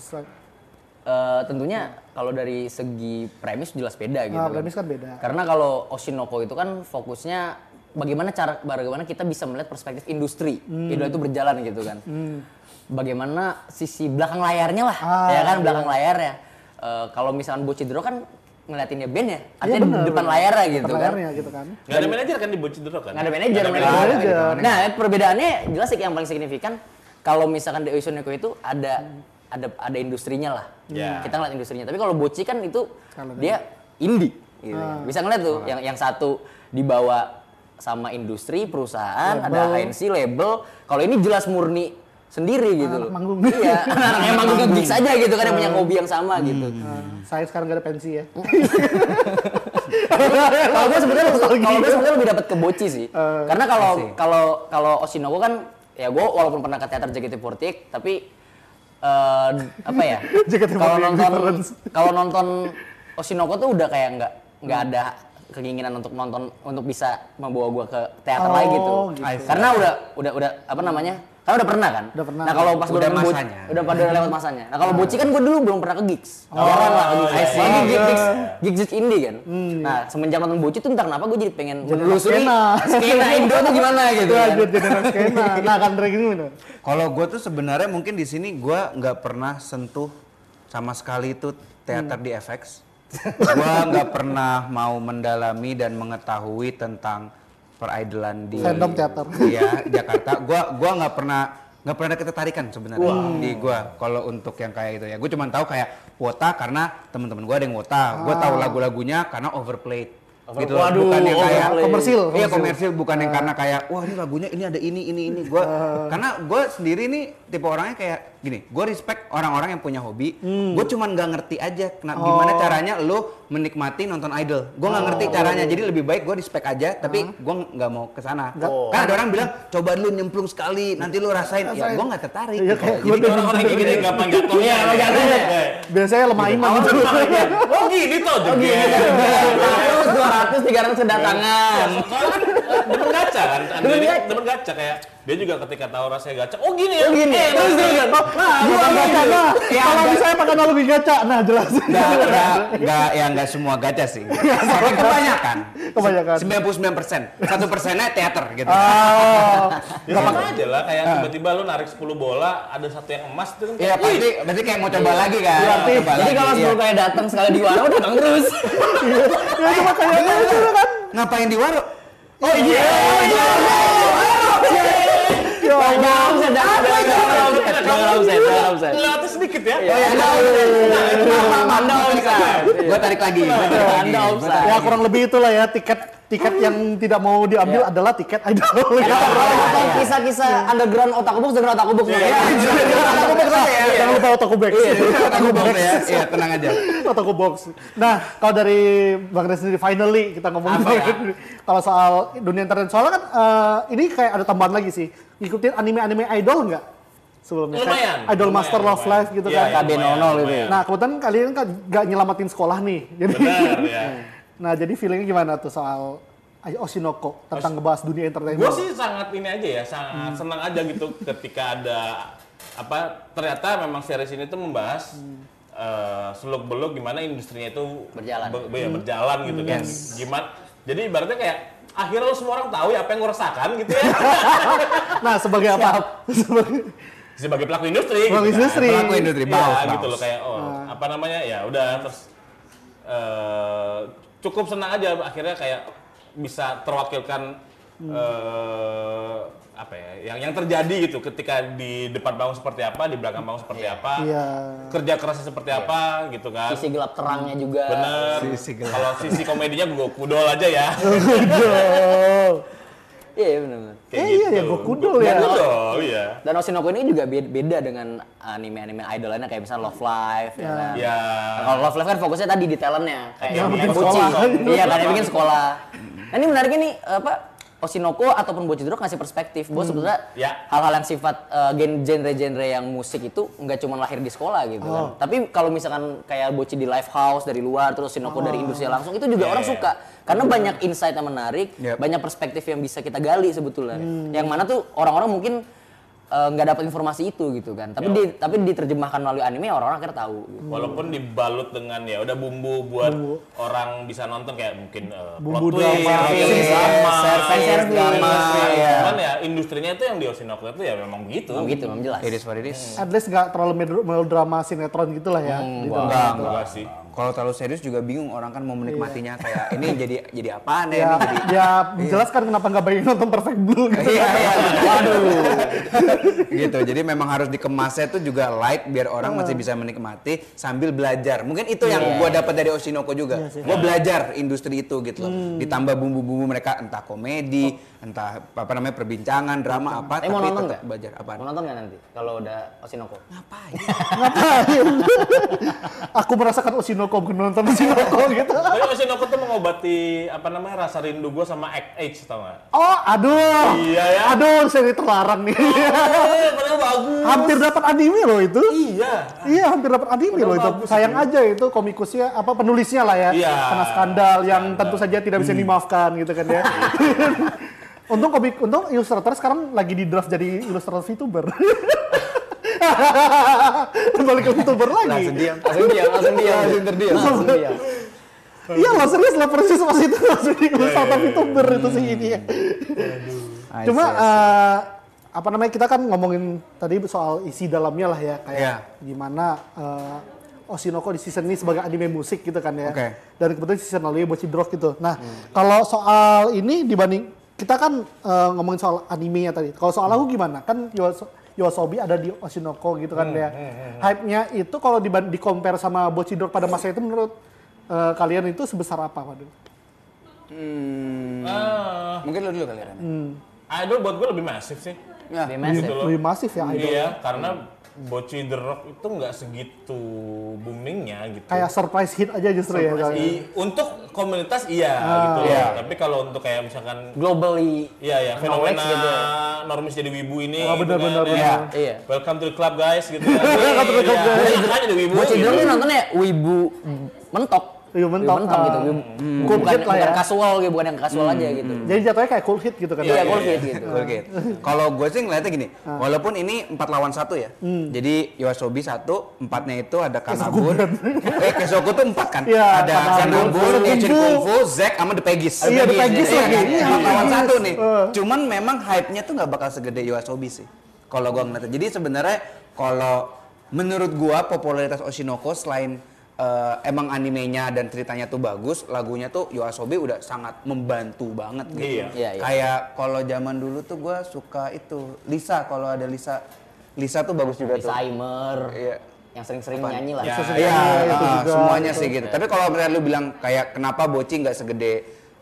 Eh, tentunya kalau dari segi premis jelas beda gitu. Nah, kan. premis kan beda. Karena kalau Oshinoko itu kan fokusnya bagaimana cara bagaimana kita bisa melihat perspektif industri. Hmm. Industri itu berjalan gitu kan. Bagaimana sisi belakang layarnya lah, Ah, ya kan belakang layarnya. Eh, kalau misalkan Bocidro kan ngeliatinnya band ya, artinya Iya, di benar, depan benar. layarnya gitu Depan kan. layarnya gitu kan. Nggak ada manajer kan di Bocidro kan? Nggak ada manajer, gitu. Nah, perbedaannya jelas sih yang paling signifikan kalau misalkan di Oceaneko itu ada ada ada industrinya lah. Ya. Kita ngeliat industrinya. Tapi kalau Boci kan itu Kalau dia indie. Gitu. Ah. Bisa ngeliat tuh yang yang satu dibawa sama industri, perusahaan, ada agensi, label. Kalau ini jelas murni sendiri gitu loh. manggung. Iya, yang manggung gigs aja gitu kan yang punya hobi yang sama gitu. Nah, saya sekarang gak ada pensi ya. kalau gue sebenarnya kalau gue sebenarnya lebih dapat ke boci sih Eh, karena kalau kalau kalau Oshinoko kan ya gue walaupun pernah ke teater JKT48 tapi eh, apa ya JKT48 kalau nonton kalau nonton Oshinoko tuh udah kayak nggak nggak ada keinginan untuk nonton untuk bisa membawa gue ke teater Oh, lagi gitu. gitu. karena udah udah udah apa namanya kan udah pernah kan Udah pernah. nah kalau pas gue Udah masanya. udah pada lewat masanya nah kalau boci kan gue dulu belum pernah ke gigs jarang lah ke gigs iya, iya. gigs gigs gigs gigs indie kan nah semenjak nonton boci tuh entah kenapa gue jadi pengen menelusuri skena. skena Indo tuh gimana gitu Itu kan aja jadi skena. Nah kan gini Kalau gue tuh sebenarnya mungkin di sini gue nggak pernah sentuh sama sekali itu teater di FX. gue nggak pernah mau mendalami dan mengetahui tentang peridolan di Fandom teater. Iya Jakarta. Gue gua nggak pernah nggak pernah ada ketertarikan sebenarnya di gue kalau untuk yang kayak itu ya. Gue cuma tahu kayak wota karena teman-teman gue ada yang wota. Gue tahu lagu-lagunya karena overplayed. Gitu loh. Waduh, bukan yang kayak. Komersil, Iya komersil. komersil bukan yang karena kayak wah ini lagunya ini ada ini ini ini gua karena gue sendiri nih tipe orangnya kayak gini gue respect orang-orang yang punya hobi gue cuman nggak ngerti aja kena, gimana caranya lu menikmati nonton idol. Gue nggak ngerti caranya jadi lebih baik gue respect aja tapi gue nggak mau ke sana. Kan ada orang bilang coba lu nyemplung sekali nanti lu rasain. Ya gue nggak tertarik Iya, gitu. kayak jadi gua Orang-orang kayak gini gampang jatuhnya. Iya, gampang jatuhnya. biasanya lemah iman Oh, gitu. oh gini. tuh oh gitu terus dua ratus tiga ratus kedatangan. Soalnya kan demen gacha kan. Demen gacha kayak dia juga ketika tahu rasanya gacha, oh gini ya. oh gini Eh, terus nah, dia Oh, nah, bukan gacha. Nah, kalau misalnya pakai analogi gacha, nah jelas. nggak nggak nggak ya nggak semua gacha sih tapi kebanyakan Kebanyakan. 99 persen satu persennya teater gitu Oh, Ya sama aja lah kayak tiba-tiba lu narik 10 bola, ada satu yang emas itu kan Iya pasti, berarti kayak mau coba lagi kan? Berarti, jadi kalau iya. sebelum kayak datang sekali di warung datang terus ya cuma kayak gitu kan. ngapain di warung? oh iya Ya Allah. Jangan offset, jangan offset, sedikit ya. Oh iya, Anda offset. Anda offset. Gua tarik lagi. gua tarik lagi, Anda offset. Ya kurang lebih itulah ya tiket tiket yang tidak mau diambil Iya. adalah tiket idol. Kisah-kisah underground otaku box dengan otaku box. Iya, Otaku box aja ya. Jangan lupa Otaku Box. Otaku box ya. Iya, tenang aja. Otaku Box. Nah, kalau dari Bang Res sendiri finally kita ngomongin ya? kalau soal dunia internet soalnya kan eh, ini kayak ada tambahan lagi sih. Ngikutin anime-anime idol nggak? Sebelumnya Kayak Lumayan, Idol lumayan, Master Love lumayan. Live gitu Iya, kan. iya, KB00 lumayan, gitu ya. lumayan. Nah, kebetulan kalian kan nggak nyelamatin sekolah nih. Jadi Benar ya. Nah, jadi feelingnya gimana tuh soal Oshinoko tentang ngebahas dunia entertainment? Gue sih sangat ini aja ya, sangat senang aja gitu ketika ada apa ternyata memang series ini tuh membahas eh, seluk beluk gimana industrinya itu Berjalan. be- be- ya, berjalan gitu kan. Gimana? Jadi ibaratnya kayak akhirnya lo semua orang tahu ya apa yang gue rasakan gitu ya. Nah, sebagai apa? sebagai Sebagai pelaku industri. Pelaku gitu kan. industri. Pelaku industri, Iya, baus, gitu baus. loh kayak oh apa namanya ya udah terus eh, cukup senang aja akhirnya kayak bisa terwakilkan eh, yang yang terjadi gitu ketika di depan panggung seperti apa, di belakang panggung seperti apa, Iya. kerja kerasnya seperti apa gitu kan. Sisi gelap terangnya juga. Bener. Sisi gelap. Kalau sisi komedinya gue kudol aja ya. Kudol. Iya, iya benar-benar. Kayak Eh, iya ya, gitu. gua kudol ya. Kudol, iya. Dan Oshinoko ini juga be- beda dengan anime-anime idol lainnya kayak misalnya Love Live ya, kan. Ya. Nah, kalau Love Live kan fokusnya tadi di talentnya kayak Yang bikin sekolah. Iya, kan yang bikin sekolah. Nah, ini menariknya nih apa Oshinoko ataupun Bochi Drop ngasih perspektif bahwa sebenarnya Ya. hal-hal yang sifat gen- genre-genre yang musik itu nggak cuma lahir di sekolah gitu kan. Tapi kalau misalkan kayak Bochi di live house dari luar terus Oshinoko dari industri langsung itu juga orang suka karena banyak insight yang menarik, Yep. banyak perspektif yang bisa kita gali sebetulnya. Yang mana tuh orang-orang mungkin eh, nggak dapat informasi itu gitu kan. Tapi di, tapi diterjemahkan melalui anime orang-orang akhirnya tahu. Gitu. Walaupun dibalut dengan ya udah bumbu buat orang bisa nonton kayak mungkin uh, Bumbu plot twist, drama, service, service, drama, service, drama, iya. Cuman ya industrinya itu yang di Oshinoko itu ya memang begitu. Memang gitu, memang jelas. It is what it is. At least nggak terlalu melo- melodrama sinetron gitulah ya. Hmm, dalam Enggak, itu. Enggak sih. Kalau terlalu serius juga bingung orang kan mau menikmatinya kayak ini jadi jadi apaan ya Ya, ini jadi ya menjelaskan kenapa nggak bayi nonton Perfect Blue gitu. Iya, iya. Waduh. gitu. Jadi memang harus dikemasnya itu juga light biar orang masih bisa menikmati sambil belajar. Mungkin itu yang gua dapat dari Oshinoko juga. Gua belajar industri itu gitu loh. Ditambah bumbu-bumbu mereka entah komedi, entah apa namanya perbincangan, drama apa Tapi mau nonton nggak? belajar apa. Mau nonton nggak nanti kalau udah Oshinoko? Ngapain? Ngapain? Aku merasakan Oshinoko bukan nonton Oshinoko gitu. Tapi Oshinoko tuh mengobati apa namanya rasa rindu gue sama Act Age tau gak? Oh, aduh. Iya ya. Aduh, seri terlarang nih. Eh, padahal bagus. hampir dapat anime loh itu. Iya. Iya, hampir dapat anime Padahal loh itu. bagus Sayang itu. aja itu komikusnya apa penulisnya lah ya. Iya. Kena skandal yang tentu saja tidak bisa dimaafkan gitu kan ya. Untung komik untung ilustrator sekarang lagi di draft jadi ilustrator VTuber. Balik ke VTuber lagi. Langsung diam. Langsung diam, langsung diam. Langsung terdiam. Langsung diam. Iya lah serius lah persis pas itu langsung di ilustrator VTuber itu sih ini ya. Cuma eh, apa namanya kita kan ngomongin tadi soal isi dalamnya lah ya kayak Iya. gimana eh, Oshinoko di season ini sebagai anime musik gitu kan ya. Oke. Dan kebetulan season lalu Bochi Drop gitu. Nah, kalau soal ini dibanding kita kan eh, ngomongin soal animenya tadi. Kalau soal aku gimana? Kan Yoso- Yosobi ada di Oshinoko gitu kan ya. Hype-nya itu kalau diban- di compare sama Bochi Drop pada masa itu menurut eh, kalian itu sebesar apa, waduh? Hmm, Ah, mungkin lu dulu kali ya. Ren. idol buat gue lebih masif sih. Ya. Lebih. Gitu loh. Lebih masif ya idol. Iya, karena Boci The Rock itu nggak segitu boomingnya gitu. Kayak surprise hit aja justru ya. kalau- I- untuk komunitas iya gitu loh. Iya. Tapi kalau untuk kayak misalkan Globally Iya ya, fenomena gitu. normis jadi wibu ini. Oh, gitu benar, kan, benar, ya. benar. Iya. Welcome to the club guys gitu. kan. Welcome to the club, Iya, guys. Boci gitu. Drop nih nontonnya wibu mentok. Wibu mentok, gitu. ah. wibu. Cool bukan, hit lah bukan ya. casual gitu, bukan yang casual aja gitu. Jadi jatuhnya kayak cool hit gitu kan. Iya, ya? cool hit gitu. Cool kid. Kalau gue sih ngeliatnya gini, walaupun ini empat lawan satu ya, jadi Yoasobi satu, empatnya itu ada Kanabun, eh Kesoku tuh empat kan, Iya, ada Kanabun, Kanabun, Genshin Kung Fu. Zack sama The Pegis. Iya, The Pegis Iya lagi. kan? Iya, Empat The lawan Pegis. satu nih. Eh. Cuman memang hype-nya tuh nggak bakal segede Yoasobi sih, kalau gue ngeliatnya. Jadi sebenarnya kalau menurut gua popularitas Oshinoko selain eh, emang animenya dan ceritanya tuh bagus, lagunya tuh Yoasobi udah sangat membantu banget gitu. Iya. Iya, iya. Kayak kalau zaman dulu tuh gua suka itu Lisa kalau ada Lisa Lisa tuh bagus juga tuh. Timer. Iya. Yang sering-sering nyanyi lah. Ya. Iya, itu ah, juga, semuanya gitu. sih gitu. Tapi kalau misalnya lu bilang kayak kenapa Boci nggak segede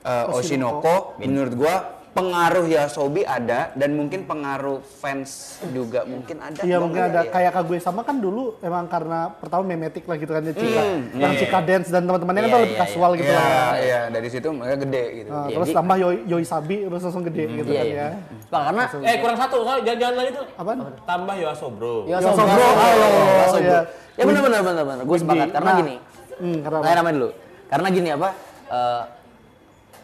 uh, Oshinoko, menurut gua pengaruh Yasobi ada dan mungkin pengaruh fans juga mungkin ada. Iya mungkin ada ya. kayak Kaguya sama kan dulu emang karena pertama memetik lah gitu kan ya Cika. yang Cika Dance dan teman-temannya kan Iya, tuh lebih iya, kasual gitu Iya, lah. iya, dari situ mereka gede gitu. Nah, Iya, terus jadi- tambah Yoi, Yoi Sabi terus langsung gede gitu Iya, kan iya. ya. Pak, karena Eh kurang satu, soalnya jangan-jangan lagi tuh. Apaan? Tambah Yoaso bro. Ya, Yoso Sobro. Bro, halo, iya. Ya benar benar benar benar. Gue sepakat karena Nah, gini. Hmm, karena namanya dulu. Karena gini apa? eh,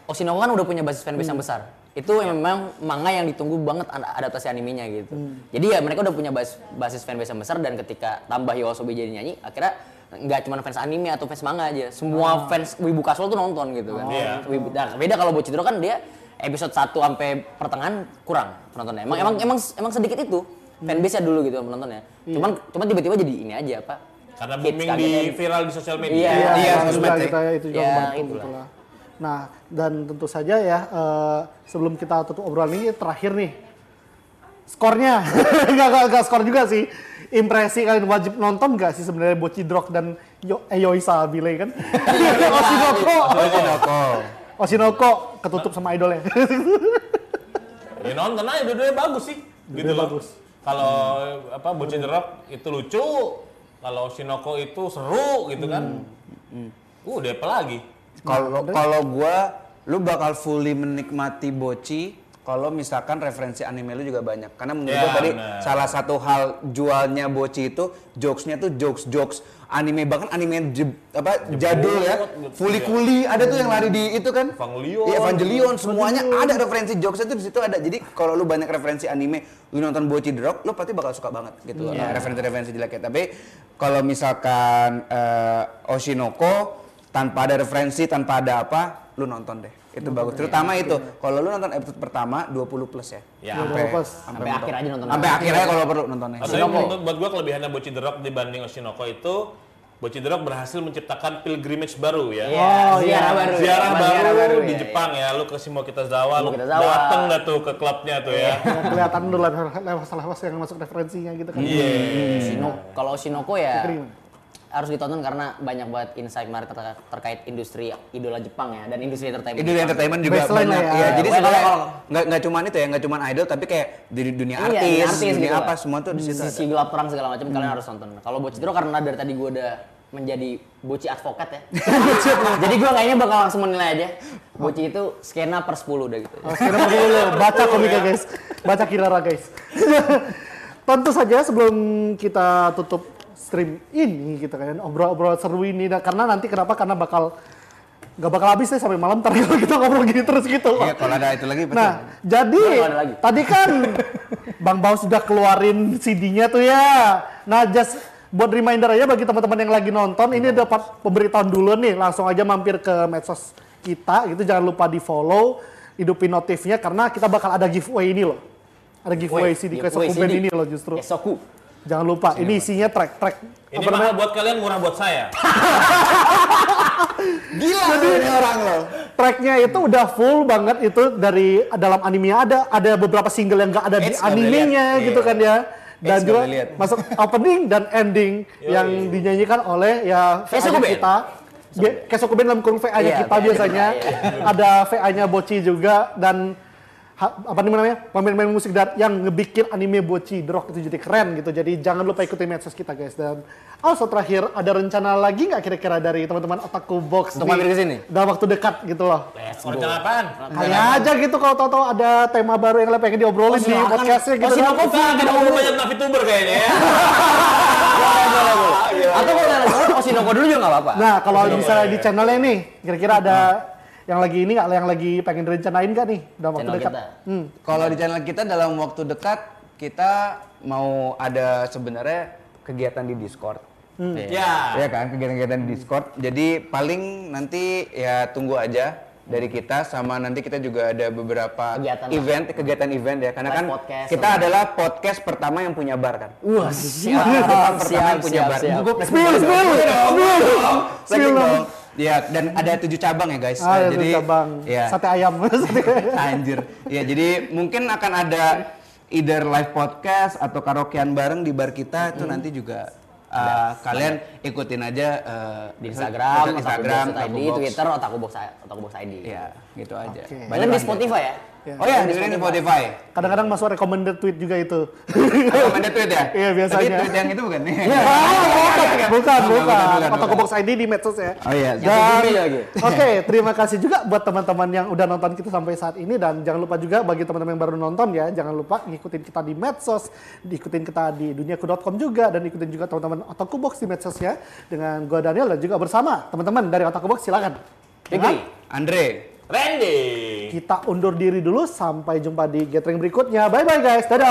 Oshinoko kan udah punya basis fanbase yang besar. Itu memang manga yang ditunggu banget ad- adaptasi animenya gitu. Jadi ya mereka udah punya basis, basis fanbase yang besar dan ketika tambah Yoasobi jadi nyanyi, akhirnya nggak cuma fans anime atau fans manga aja, semua fans wibu casual tuh nonton gitu kan. Iya. Wibu- nah, beda kalau Bochidro kan dia episode 1 sampai pertengahan kurang penontonnya. Emang emang emang emang sedikit itu fanbase-nya dulu gitu penontonnya. Cuman cuman tiba-tiba jadi ini aja apa? Karena booming di gitu. viral di sosial media. Iya. Iya, Iya, itu sosmed juga ya. kita itu juga Ya, membantu itulah. gitu lah. Nah, dan tentu saja ya eh, sebelum kita tutup obrolan ini terakhir nih. Skornya, nggak, nggak, nggak skor juga sih. Impresi kalian wajib nonton nggak sih sebenarnya Boci Drog dan Yo, eh, Yoisa Bile kan? Oshinoko. Oshinoko. Oshinoko ketutup sama idolnya. Ya nonton aja dua-duanya bagus sih. Gitu loh. bagus. Kalau apa Bocin the Rock itu lucu, kalau Shinoko itu seru gitu kan. Uh, udah apa lagi? Kalau kalau gua lu bakal fully menikmati Boci kalau misalkan referensi anime lu juga banyak. Karena menurut Ya, gua tadi benar. salah satu hal jualnya Boci itu jokesnya tuh jokes-jokes anime bahkan anime je- apa jadul ya. Fully iya. kuli ada tuh yang lari di itu kan. Evangelion. Iya, Evangelion semuanya ada referensi jokesnya tuh di situ ada. Jadi kalau lu banyak referensi anime, lu nonton Boci The Rock, lu pasti bakal suka banget gitu loh. Referensi-referensi jeleknya. Tapi kalau misalkan eh, Oshinoko tanpa ada referensi, tanpa ada apa, lu nonton deh. Itu bagus. Terutama itu. Kalau lu nonton episode pertama 20 plus ya. Ya. Sampai plus. Sampai akhir aja nonton. Sampai akhirnya kalau perlu nontonnya. Tapi buat gua kelebihannya Bocin the Rock dibanding Oshinoko itu Bocin the Rock berhasil menciptakan pilgrimage baru ya. Iya, Oh, ziarah iya. baru. ya. Ziarah baru, di ya, Jepang ya, lu ke Shimokitazawa, lu Shimokitazawa. dateng dah tuh ke klubnya tuh ya. kelihatan dulu lewas-lewas yang masuk referensinya gitu kan. Iya. ya. Kalau Shinoko ya? Harus ditonton karena banyak banget insight menarik terkait, terkait industri idola Jepang ya dan industri entertainment. Jepang. entertainment juga Baseline banyak. ya. Iya, jadi sebenarnya kalau- nggak nggak cuma itu ya, nggak cuma idol tapi kayak di dunia Iya, artis, dunia artis dunia gitu apa lah. semua tuh di situ. Sisi gelap terang segala macam kalian harus tonton. Kalau Bochidro karena dari tadi gue udah menjadi boci advokat ya. Jadi gue kayaknya bakal langsung menilai aja. Boci itu skena per 10 udah gitu. Oh, sekarang perlu dulu baca komiknya guys, baca Kirara guys. Tentu saja sebelum kita tutup stream ini gitu kan, obrol-obrol seru ini, dan karena nanti kenapa? Karena bakal nggak bakal habis deh sampai malam ntar kalau kita ngobrol gini terus gitu. Iya, kalau ada itu lagi pasti. Nah, jadi lagi. tadi kan Bang Bau sudah keluarin CD-nya tuh ya. Nah, just buat reminder aja bagi teman-teman yang lagi nonton, ini dapat pemberitahuan dulu nih, langsung aja mampir ke medsos kita, itu jangan lupa di follow, hidupin notifnya karena kita bakal ada giveaway ini loh. Ada giveaway CD Kesoku Band CD. ini loh justru. Kesoku. Jangan lupa, ini isinya track-track. Ini apa mahal namanya? buat kalian, murah buat saya. Gila ini orang loh. Tracknya itu udah full banget itu dari dalam animenya ada ada beberapa single yang nggak ada di nggak boleh animenya gitu Iya. kan ya dan Eits, juga masuk opening dan ending yang dinyanyikan oleh ya Band. kita Bia- Kesoku Band dalam kurung VA-nya Iya, kita VA-nya biasanya kita, ada VA-nya Boci juga dan apa namanya pemain-pemain musik dan yang ngebikin anime Boci The Rock itu jadi keren gitu jadi jangan lupa ikuti medsos kita guys dan also terakhir ada rencana lagi nggak kira-kira dari teman-teman Otaku Box Untuk di- mampir ke sini? dalam waktu dekat gitu loh Let's go. Rencana apaan? Kali aja gitu kalau tahu-tahu ada tema baru yang pengen diobrolin di silakan. podcastnya gitu. Oh, Shinoko kan. Kita ngomong banyak Navi Tuber kayaknya ya. Atau kalau mau Oshinoko dulu juga nggak apa-apa. Nah kalau misalnya di channelnya nih, kira-kira ada yang lagi ini nggak, yang lagi pengen direncanain nggak nih dalam waktu Channel dekat? kita. Hmm. Kalau di channel kita dalam waktu dekat kita mau ada sebenarnya kegiatan di Discord. Ya. Ya kan, kegiatan-kegiatan di Discord. Jadi paling nanti ya tunggu aja dari kita sama nanti kita juga ada beberapa Kegiatan lah. event, kegiatan event ya. Karena Live kan podcast, kita sama. adalah podcast pertama yang punya bar kan. Wah, siap, Pertama siap, yang punya siap, bar. siap. Spill, spill, dong. Ya, dan ada tujuh cabang ya guys. Ah, Nah, ada cabang ya. sate ayam. Anjir. Ya, jadi mungkin akan ada either live podcast atau karaokean bareng di bar kita itu nanti juga uh, kalian ikutin aja uh, di Instagram, Instagram, Otaku Box ID. Twitter, Otaku Box, Otaku Box ID. Ya, gitu aja. Oke. Kalian di Spotify ya? Ya. Oh ya, dengerin di Spotify. Kadang-kadang masuk recommended tweet juga itu. Recommended tweet ya? Iya, biasanya. Tapi tweet yang itu bukan? bukan, bukan, bukan. bukan, Otaku bukan. Box ID di medsos ya. Oh iya. Dan lagi. oke, terima kasih juga buat teman-teman yang udah nonton kita sampai saat ini dan jangan lupa juga bagi teman-teman yang baru nonton ya, jangan lupa ngikutin kita di medsos, diikutin kita di duniaku.com juga dan ikutin juga teman-teman Otaku Box di medsos ya dengan gua Daniel dan juga bersama teman-teman dari Otaku Box silakan. Fikri. Andre. Randy. Kita undur diri dulu sampai jumpa di gathering berikutnya. Bye bye guys. Dadah.